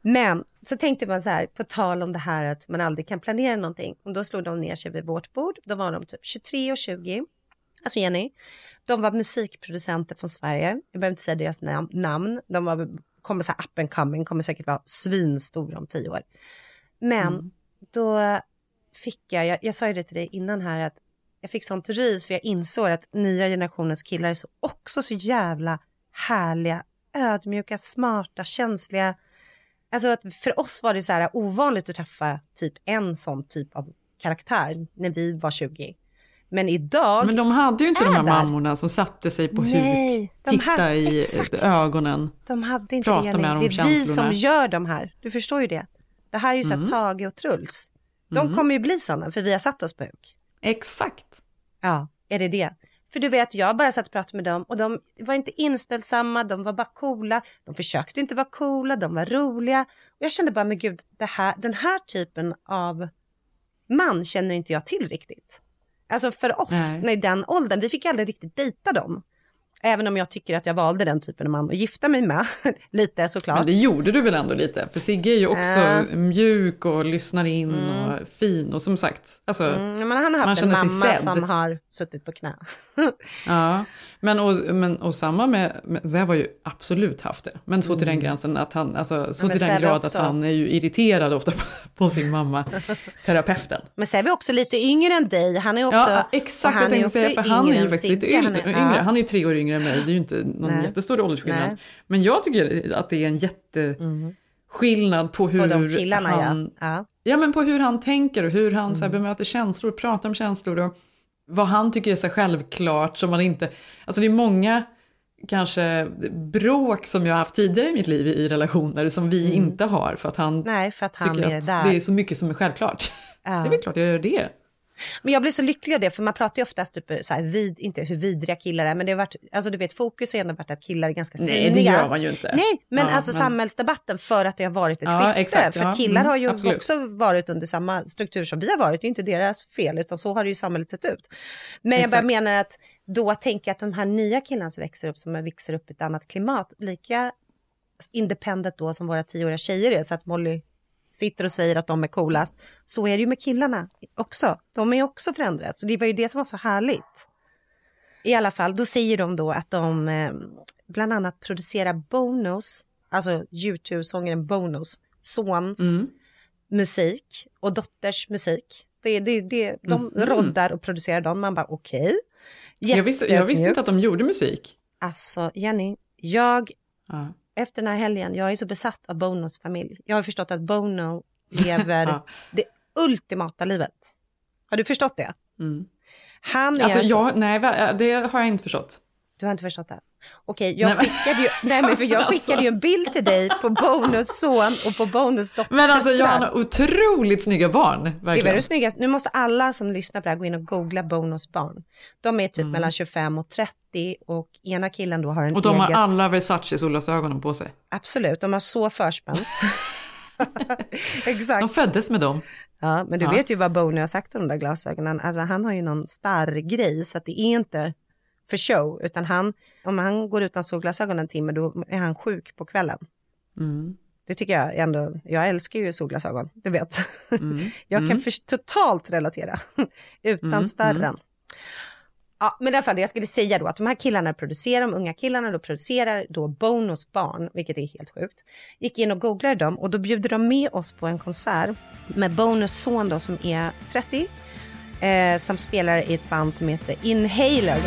Men så tänkte man så här, på tal om det här att man aldrig kan planera någonting. Och då slog de ner sig vid vårt bord. Då var de typ 23 och 20. Alltså Jenny, de var musikproducenter från Sverige. Jag behöver inte säga deras nam- namn. De var, kommer så här up and coming, kommer säkert vara svinstora om tio år. Men Mm. då fick jag, jag, jag sa ju det till dig innan här, att jag fick sånt rys för jag insåg att nya generationens killar är så, också så jävla härliga, ödmjuka, smarta, känsliga. Alltså att för oss var det så här ovanligt att träffa typ en sån typ av karaktär när vi var 20. Men idag Men de hade ju inte de är här där. mammorna som satte sig på Nej, huk, titta i exakt. ögonen. De hade inte Prata det, med dem Det om är vi som känslorna. gör de här. Du förstår ju det. Det här är ju så här Mm. Tage och Truls. De Mm. kommer ju bli sådana för vi har satt oss på huk. Exakt. Ja, är det det? För du vet, jag bara satt och pratade med dem och de var inte inställsamma, de var bara coola. De försökte inte vara coola, de var roliga. Och jag kände bara, men gud, det här, den här typen av man känner inte jag till riktigt. Alltså för oss, Nej. när i den åldern, vi fick aldrig riktigt dejta dem. Även om jag tycker att jag valde den typen av man att gifta mig med. Lite såklart. Men det gjorde du väl ändå lite? För Sigge är ju också Ja. mjuk och lyssnar in Mm. och fin och som sagt, alltså, Mm, men han har haft en mamma som har suttit på knä. Ja, men och, men, och samma med, med Zev har ju absolut haft det. Men så till den Mm. gränsen att han, alltså så men till den Zev grad också. att han är ju irriterad ofta på, på sin mamma, terapeuten. Men så är vi också lite yngre än dig. Han är också... ja, exakt. och Jag tänkte säga, för han är ju faktiskt lite yngre. Han Han är, han ju tre år yngre än mig, det är ju inte någon Nej. jättestor åldersskillnad. Nej. Mm. Men jag tycker att det är en jätteskillnad på hur de killarna han... ja. ja. Ja, men på hur han tänker och hur han så Mm. här, bemöter känslor, pratar om känslor och vad han tycker är så självklart som man inte... Alltså det är många kanske bråk som jag har haft tidigare i mitt liv i relationer som vi Mm. inte har för att han Nej, för att han tycker att där. det är så mycket som är självklart. Ja. Det är väl klart jag gör det. Men jag blir så lycklig av det, för man pratar ju oftast typ så här, vid, inte hur vidriga killar är, men det har varit, alltså du vet, fokus har ändå varit att killar är ganska Nej, sviniga. det gör man ju inte. Nej, men Ja, alltså men- samhällsdebatten för att det har varit ett Ja, skifte. exakt, för ja. killar Mm, har ju absolut. också varit under samma struktur som vi har varit, det är inte deras fel, utan så har det ju samhället sett ut. Men jag bara Exakt. menar att då tänka att de här nya killarna som växer upp, som växer upp i ett annat klimat, lika independent då som våra tioåriga tjejer är, så att Molly sitter och säger att de är coolast, så är det ju med killarna också. De är också förändrats, så det var ju det som var så härligt. I alla fall, då säger de då att de eh, bland annat producerar Bonos, alltså YouTube-sångaren Bonos sons Mm. musik och dotters musik. Det, det, det, de Mhm. roddar och producerar dem. Man bara okej. Jag visste, jag visste inte att de gjorde musik. Alltså Jenny, jag Ja. Efter den här helgen, jag är så besatt av Bonos familj. Jag har förstått att Bono lever Ja. det ultimata livet. Har du förstått det? Mm. Han är Alltså, så- jag, nej, det har jag inte förstått. Du har inte förstått det? Okej, jag Nej, skickade ju, nej, men för jag Alltså. skickade ju en bild till dig på Bonos son och på Bonos dotter. Men alltså jag har otroligt snygga barn. Det Verkligen. väl det snyggaste. Nu måste alla som lyssnar på det här gå in och googla Bonos barn. De är typ Mm. mellan 25 och 30 och ena killen då har en Och de har eget... alla Versace-solglasögonen på sig. Absolut, de har så förspänt. Exakt. De föddes med dem. Ja, men du Ja. vet ju vad Boney har sagt om de där glasögonen. Alltså han har ju någon starr grej så att det är inte för show, utan han, om han går utan solglasögon en timme då är han sjuk på kvällen. Mm. Det tycker jag ändå, jag älskar ju solglasögon, du vet. Mm. jag kan Mm. för, totalt relatera, utan Mm, starren. mm. Ja, men i alla fall, det jag skulle säga då att de här killarna producerar, de unga killarna då producerar då Bonos barn, vilket är helt sjukt. Gick in och googlade dem och då bjuder de med oss på en konsert med Bonos son då som är 30, eh, som spelar i ett band som heter Inhaler.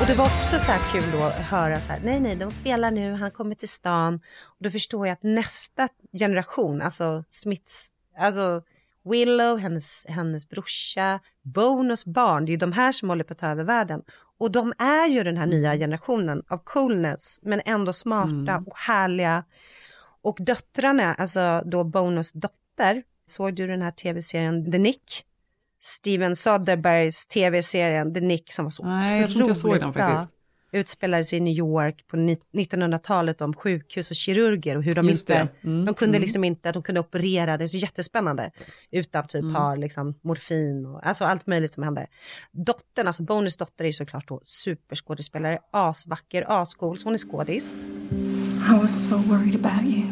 Och det var också så här kul då att höra så här, nej nej, de spelar nu, han kommer till stan. Och då förstår jag att nästa generation, alltså Smiths, alltså Willow, hennes, hennes brorsa, Bonos barn, det är ju de här som håller på att ta över världen. Och de är ju den här nya generationen av coolness, men ändå smarta och härliga. Och döttrarna, alltså då Bonos dotter, såg du den här tv-serien The Nick? Steven Soderberghs tv-serien The Nick som var så Nej, den bra. faktiskt. Utspelades i New York på ni- 1900-talet om sjukhus och kirurger och hur de Just inte. Mm, de kunde mm. liksom inte, de kunde operera, det är så jättespännande. Utan typ Mm. ha liksom morfin och alltså allt möjligt som hände. Dottern, alltså Bonus dotter är såklart då superskådespelare, asvacker, ascool, så hon är skådis. I was so worried about you.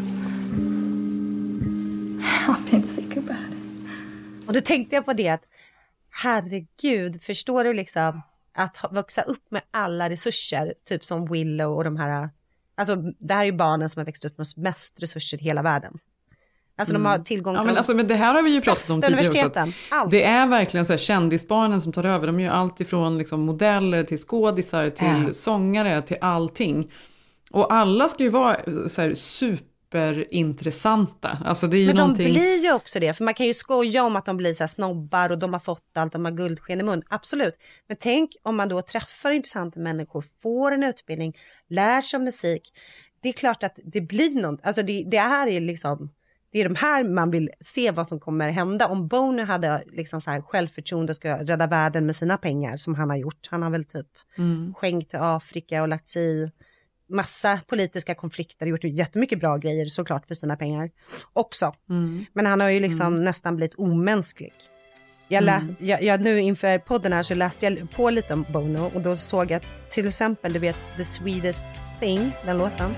I've been sick about it. Och då tänkte jag på det att herregud, förstår du liksom att växa upp med alla resurser, typ som Willow och de här, alltså det här är ju barnen som har växt upp med mest resurser i hela världen. Alltså de har tillgång Mm. Ja, till men, de alltså, men det här har vi ju pratat om tidigare. allt. Det är verkligen så här, kändisbarnen som tar över. De gör allt ifrån liksom, modeller till skådisar till Ja. sångare till allting. Och alla ska ju vara så här, superintressanta. Alltså, det är Men de någonting... blir ju också det, för man kan ju skoja om att de blir så här snobbar och de har fått allt, de har guldsken i mun, absolut. Men tänk om man då träffar intressanta människor, får en utbildning, lär sig om musik. Det är klart att det blir något, alltså det, det här är liksom, det är de här man vill se vad som kommer hända. Om Bono hade liksom så här självförtroende och ska rädda världen med sina pengar som han har gjort, han har väl typ Mm. skänkt till Afrika och lagt sig i massa politiska konflikter, gjort jättemycket bra grejer såklart för sina pengar också. Mm. Men han har ju liksom nästan blivit omänsklig. Jag lä- Mm. jag, jag, nu inför podden här så läste jag på lite om Bono och då såg jag till exempel, du vet, The Sweetest Thing, den låten.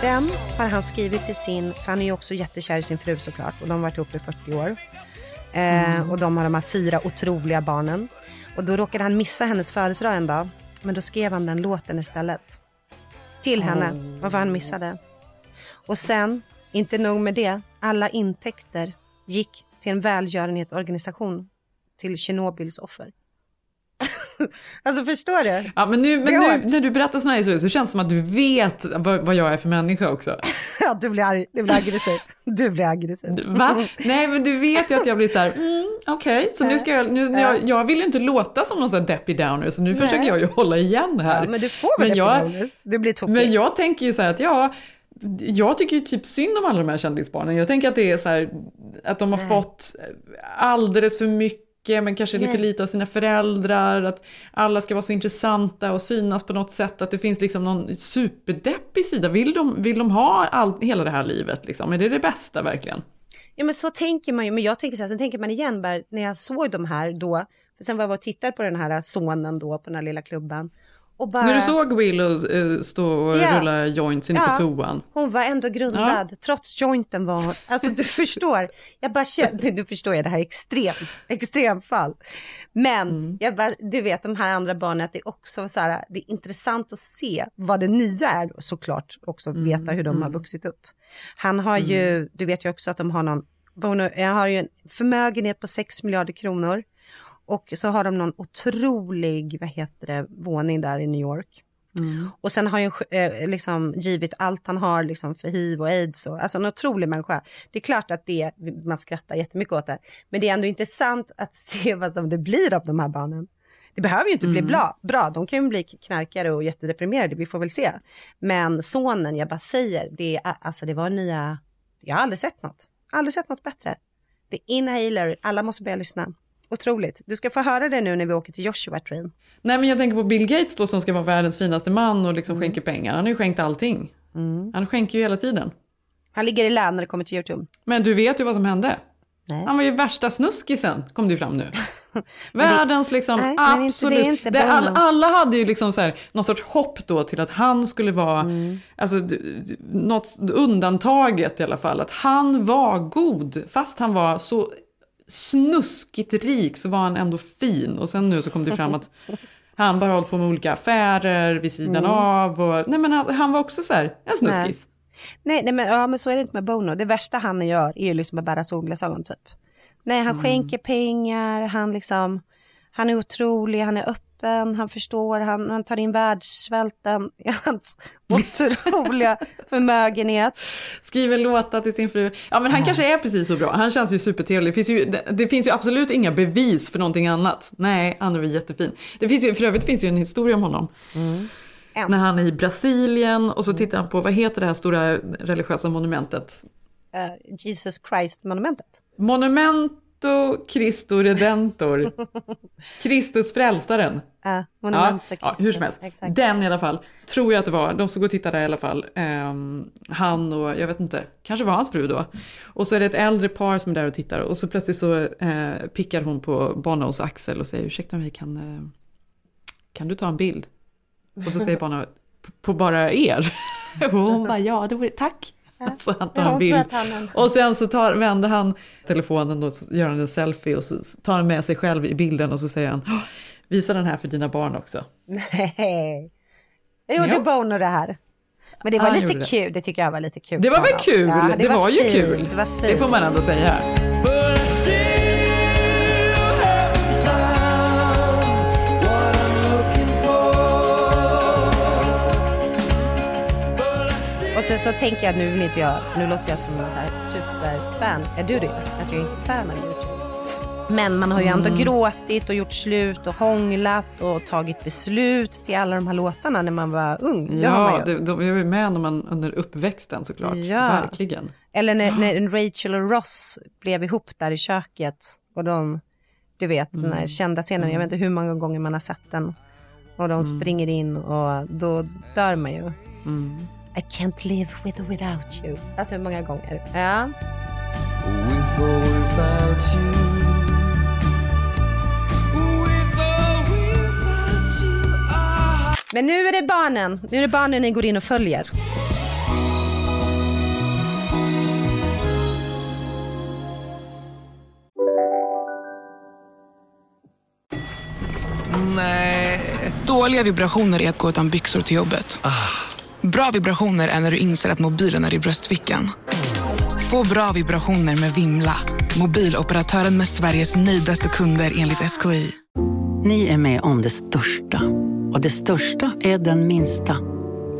Den har han skrivit till sin, för han är ju också jättekär i sin fru såklart och de har varit ihop i 40 år. Eh, Mm. Och de har de här fyra otroliga barnen. Och då råkade han missa hennes födelsedag en dag, men då skrev han den låten istället. Till henne, Oh. varför han missade. Och sen, inte nog med det, alla intäkter gick till en välgörenhetsorganisation till Tjernobyls offer. alltså förstår du? Ja, men nu, men nu när du berättar sådana här historier så känns det som att du vet vad, vad jag är för människa också. Ja, du blir arg, du blir aggressiv. Du blir aggressiv. Va? Nej, men du vet ju att jag blir så här, mm, okej, så nu ska jag, nu, Ja. jag, jag vill ju inte låta som någon sån här deppy downer, så nu Nej. försöker jag ju hålla igen här. Ja, men du får väl Men det jag- på bonus. Du blir tokig. Men jag tänker ju så här att ja, jag tycker ju typ synd om alla de här kändisbarnen. Jag tänker att det är så här, att de har Nej. fått alldeles för mycket, men kanske lite Nej. lite av sina föräldrar, att alla ska vara så intressanta och synas på något sätt, att det finns liksom någon superdeppig sida. Vill de, vill de ha all, hela det här livet liksom? Är det det bästa verkligen? Ja men så tänker man ju, men jag tänker så här, så tänker man igen bara, när jag såg de här då, för sen var jag och tittade på den här sonen då på den här lilla klubben. Bara, När du såg Willow eh, stå och Ja. rulla joints inne Ja. på toan. Hon var ändå grundad, trots jointen var hon, alltså du förstår, jag bara kände, du förstår jag det här är extrem, extremfall. Men Mm. jag bara, du vet de här andra barnen, att det är också så här, det är intressant att se vad det nya är och såklart också Mm. veta hur de har vuxit upp. Han har ju, du vet ju också att de har någon, jag har ju en förmögenhet på 6 miljarder kronor. Och så har de någon otrolig, vad heter det, våning där i New York. Och sen har ju eh, liksom givit allt han har liksom för hiv och aids. Och, alltså en otrolig människa. Det är klart att det, man skrattar jättemycket åt det. Men det är ändå intressant att se vad som det blir av de här barnen. Det behöver ju inte bli bra, bra. De kan ju bli knarkare och jättedeprimerade, vi får väl se. Men sonen, jag bara säger, det, alltså det var nya, jag har aldrig sett något. Aldrig sett något bättre. Det är inhaler, alla måste börja lyssna. Otroligt. Du ska få höra det nu när vi åker till Joshua Tree. Nej men jag tänker på Bill Gates då som ska vara världens finaste man och liksom skänker pengar. Han har ju skänkt allting. Han skänker ju hela tiden. Han ligger i lä när det kommer till YouTube. Men du vet ju vad som hände. Nej. Han var ju värsta snuskisen, kom det ju fram nu. det- Världens liksom Nej, inte- det är absolut... inte det, all, alla hade ju liksom så här, någon sorts hopp då till att han skulle vara, Mm. alltså något undantaget i alla fall. Att han var god, fast han var så snuskigt rik så var han ändå fin. Och sen nu så kom det fram att han bara hållit på med olika affärer vid sidan Mm. av. Och, nej men han, han var också så här, en snuskis. Nej, nej men, ja, men så är det inte med Bono. Det värsta han gör är ju liksom att bära solglasögon typ. Nej, han skänker pengar, han liksom, han är otrolig, han är öppen, han förstår, han, han tar in världssvälten i hans otroliga förmögenhet. Skriver låtar till sin fru. Ja men han kanske är precis så bra. Han känns ju supertrevlig. Det finns ju, det, det finns ju absolut inga bevis för någonting annat. Nej, han är jättefin. Det finns ju, för övrigt finns ju en historia om honom. När han är i Brasilien och så tittar han på, vad heter det här stora religiösa monumentet? Eh, Jesus Christ-monumentet. Monumento Cristo Redentor. Kristus frälsaren. Uh, monumentet Ja, ja, hur som helst. Exakt. Den i alla fall, tror jag att det var. De som går och tittar där i alla fall. Ehm, han och, jag vet inte, kanske var hans fru då. Och så är det ett äldre par som är där och tittar. Och så plötsligt så eh, pickar hon på Bonos axel och säger, ursäkta mig, kan, eh, kan du ta en bild? Och då säger Bono, "P- på bara er? Och hon bara, ja, det vore, tack. Så han tar Ja, en bild. han- Och sen så tar, vänder han telefonen och gör han en selfie och så tar han med sig själv i bilden och så säger han, "Åh, visa den här för dina barn också. Nej. Jag gjorde Jo. Bono det här. Men det var Han lite gjorde det. kul, det tycker jag var lite kul. Det var väl Ja, kul? Ja, det, var, ju fint, kul. Det var. Det får man ändå säga. Sen så tänker jag, nu vill inte jag, nu låter jag som en så här superfan. Är du det? Alltså jag är inte fan av YouTube. Men man har ju ändå Mm. gråtit och gjort slut och hånglat och tagit beslut till alla de här låtarna när man var ung. Ja, det, de är ju med när man, under uppväxten såklart. Ja. Verkligen. Eller när, när Rachel och Ross blev ihop där i köket. Och de, du vet, den här Mm. kända scenen. Jag vet inte hur många gånger man har sett den. Och de springer in och då dör man ju. I can't live with or without you. Alltså hur många gånger? Ja. With or without you. Ah. Men nu är det barnen. Nu är det barnen ni går in och följer. Nej. Dåliga vibrationer är att gå utan byxor till jobbet. Bra vibrationer är när du inser att mobilen är i bröstfickan. Få bra vibrationer med Vimla. Mobiloperatören med Sveriges nöjdaste kunder enligt SKI. Ni är med om det största. Och det största är den minsta.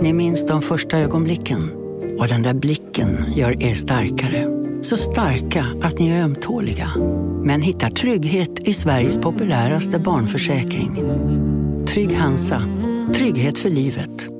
Ni minns de första ögonblicken. Och den där blicken gör er starkare. Så starka att ni är ömtåliga. Men hittar trygghet i Sveriges populäraste barnförsäkring. Trygg Hansa. Trygghet för livet.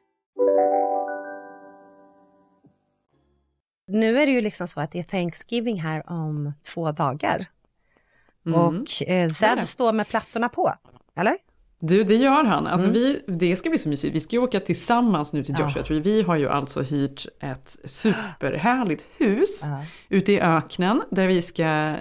Nu är det ju liksom så att det är Thanksgiving här om två dagar. Mm. Och eh, det. står med plattorna på, eller? Du, det gör han. Alltså Mm. vi, det ska bli så mysigt. Vi ska ju åka tillsammans nu till Ja. Joshua Tree. Vi har ju alltså hyrt ett superhärligt hus ute i öknen där vi ska eh,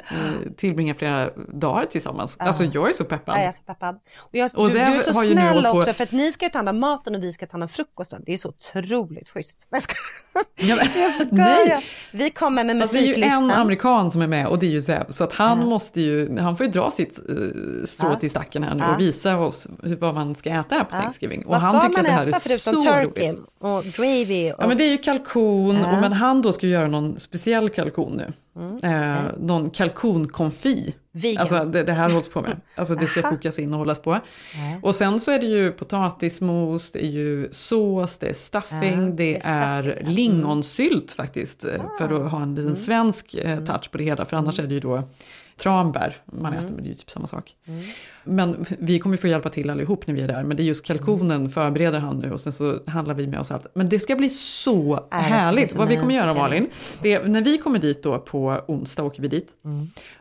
tillbringa flera dagar tillsammans. Ja. Alltså jag är så peppad. Ja, jag är så peppad. Och, jag, Och du, du är så har ju nu snäll hållit på- också för att ni ska ta hand om maten och vi ska ta hand om frukosten. Det är så otroligt schysst. Nej, jag skojar. jag skojar. Vi kommer med Fast det är ju musiklistan. en amerikan som är med och det är ju Zeb. Så att han måste ju, han får ju dra sitt uh, strå Ja. till stacken här nu Ja. och visa oss hur, vad man ska äta här på Ja. Thanksgiving. Och Vad ska han tycker man att det här äta är förutom så turkey roligt. och gravy? Och... Ja men det är ju kalkon, Ja. och, men han då ska göra någon speciell kalkon nu. Mm. Eh, någon kalkonkonfi. Vegan. Alltså det, det här hålls på med. Alltså det ska kokas in och hållas på. Och sen så är det ju potatismos, det är ju sås, det är stuffing, Ja, det, det är är ja. lingonsylt faktiskt. eh, För att ha en liten svensk eh, touch på det hela. För annars är det ju då tranbär man äter, men det är ju typ samma sak. Men vi kommer få hjälpa till allihop när vi är där. Men det är just kalkonen förbereder han nu och sen så handlar vi med oss allt. Men det ska bli så bli härligt. så Vad vi kommer göra ja. Malin, det är, när vi kommer dit då på onsdag åker vi dit.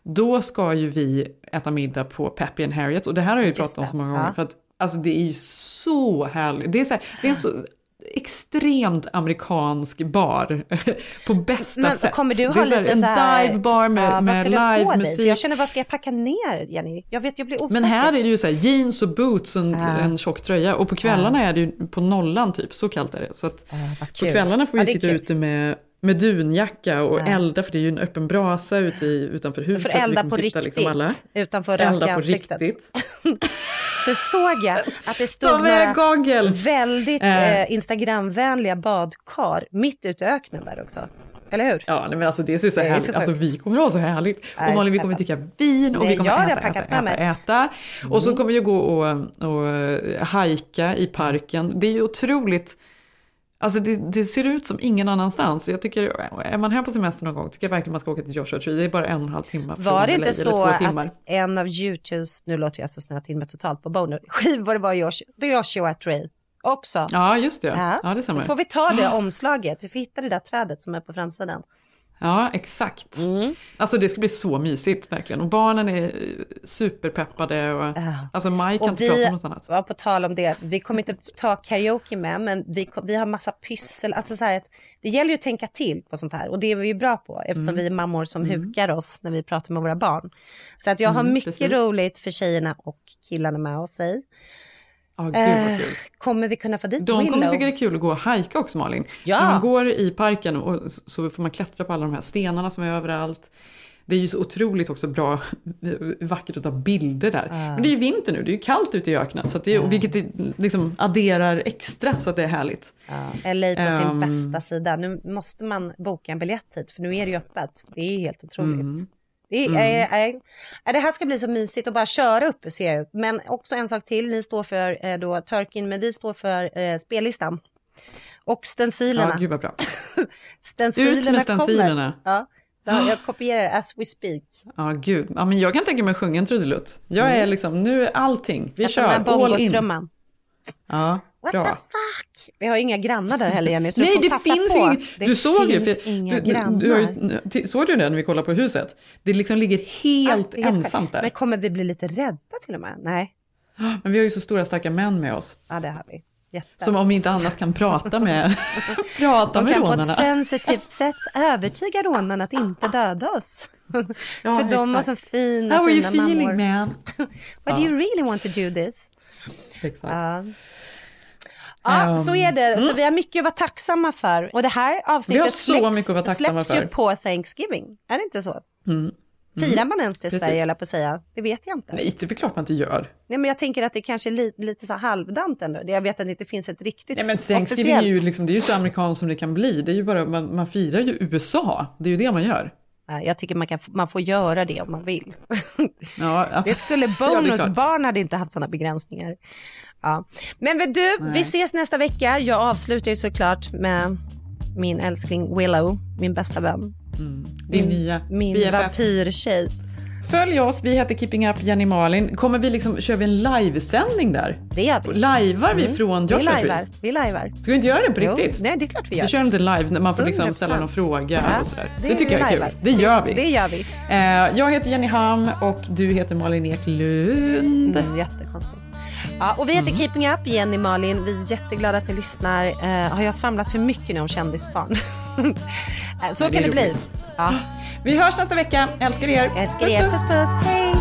Då ska ju vi äta middag på Peppy and Harriet. Och det här har jag ju pratat om så många ja. gånger. För att alltså, det är ju så härligt. Det är, så här, det är en så extremt amerikansk bar på bästa Men sätt. kommer du ha lite en så här... divebar med, Ja, med på livemusik. Jag känner, vad ska jag packa ner, Jenny? Jag vet, jag blir osäker. Men här är det ju så här jeans och boots och en, Ja. en tjock tröja. Och på kvällarna är det ju på nollan typ, så kallt är det. Så att på kul. kvällarna får vi Ja, sitta kul. ute med, med dunjacka och Ja. elda, för det är ju en öppen brasa ute i, utanför huset. så vi elda på riktigt, liksom alla. utanför Elda på ansiktet. riktigt. Så såg jag att det stod några gagel. väldigt Eh. eh, Instagramvänliga badkar mitt ute i öknen där också. Eller hur? Ja, nej, men alltså det ser så härligt. så alltså vi kommer att ha så härligt. Är Och Malin, vi kommer peppad. dricka vin och Nej, vi kommer har äta, äta, äta, äta. Och så Mm. kommer vi gå och, och hajka i parken. Det är ju otroligt Alltså det, det ser ut som ingen annanstans. Jag tycker, är man här på semester någon gång tycker jag verkligen man ska åka till Joshua Tree. Det är bara en och en halv timme Var det inte så att en av Youtubes, nu låter jag så snöat in mig totalt på Bono, skivor var Joshua, det är Joshua Tree också. Ja, just det. Ja, det stämmer. Då får vi ta det omslaget, vi får hitta det där trädet som är på framsidan. Ja, exakt. Mm. Alltså det ska bli så mysigt verkligen. Och barnen är superpeppade. Och, Alltså Maj kan Och inte prata vi, om något annat. ja, på tal om det, vi kommer inte ta karaoke med, men vi, vi har massa pyssel. Alltså så att det gäller ju att tänka till på sånt här och det är vi ju bra på eftersom Mm. vi är mammor som Mm. hukar oss när vi pratar med våra barn. Så att jag har Mm, mycket precis. roligt för tjejerna och killarna med oss i. Ja, gud Eh, kul. kommer vi kunna få dit De kommer Willow? tycka det är kul att gå och hajka också Malin. Ja. När man går i parken och så får man klättra på alla de här stenarna som är överallt. Det är ju så otroligt också bra, vackert att ta bilder där. Men det är ju vinter nu, det är ju kallt ute i öknen. Så att det är, Vilket det liksom adderar extra så att det är härligt. Ja, LA på sin Ehm. bästa sida. Nu måste man boka en biljett hit för nu är det ju öppet. Det är helt otroligt. Mm. Det, är, Mm. äh, äh, det här ska bli så mysigt att bara köra upp ser jag. Men också en sak till, ni står för eh, då Turkin, men vi står för eh, spellistan. Och stencilerna. Ja, gud vad bra. stencilerna Ut med stencilerna. Kommer. Ja, Ja, jag kopierar as we speak. Ja, gud. Ja, men jag kan tänka mig att sjunga en trudelutt. Jag är Mm. liksom, nu är allting. Vi här kör, all in. Ja, What bra. the fuck? Vi har inga grannar där heller Jenny, så Nej, du får det passa finns på. ingen... Det Du såg ju, för, inga du, du, grannar. du t- såg du det när vi kollade på huset? Det liksom ligger helt helt ensamt där. Men kommer vi bli lite rädda till och med? Nej. Men vi har ju så stora starka män med oss. Ja, det har vi. Jätte. Som om inte annat kan prata med, prata De med kan på rånarna. ett sensitivt sätt övertyga rånarna att inte döda oss. Ja, För de har så exakt. fina, How are you fina feeling mammor. man? Do Ja. you really want to do this? Exakt. Ja. Ja, Um, så är det. Så mm. vi har mycket att vara tacksamma för. Och det här avsnittet så släpps, släpps ju på Thanksgiving. Är det inte så? Mm. Firar man ens det i. Sverige, eller på att säga? Det vet jag inte. Nej, det är väl klart man inte gör. Nej, men jag tänker att det kanske är li, lite så halvdant ändå. Jag vet att det inte finns ett riktigt Nej, men Thanksgiving är ju, liksom, det är ju så amerikanskt som det kan bli. Det är ju bara, man, man firar ju USA. Det är ju det man gör. Ja, Jag tycker man, kan, man får göra det om man vill. Ja, ja. Det skulle bonusbarn hade inte haft sådana begränsningar. Ja. Men vet du, Nej. vi ses nästa vecka. Jag avslutar ju såklart med min älskling Willow, min bästa vän. Din min, nya Min BFF. vampyrtjej. Följ oss, vi heter Keeping Up Jenny Malin. Kommer vi liksom, kör vi en livesändning där? Det gör vi. Vi Mm. från Vi Joshua lajvar. Tree? Vi lajvar. Ska vi inte göra det på Jo, riktigt? Nej, det är klart vi gör. Vi kör en liten live när man får liksom 100%. ställa någon fråga Ja, och sådär. Det, det tycker jag är livear. kul. Det gör vi. Det gör vi. Eh, jag heter Jenny Ham och du heter Malin Eklund. Mm, jättekonstigt. Ja, och vi heter Keeping Up, Jenny Malin. Vi är jätteglada att ni lyssnar. Eh, har jag svamlat för mycket nu om kändisbarn? Eh, Så Nej, det kan är det bli. Ja. Vi hörs nästa vecka. Älskar er. Älskar er. Puss puss. Hej!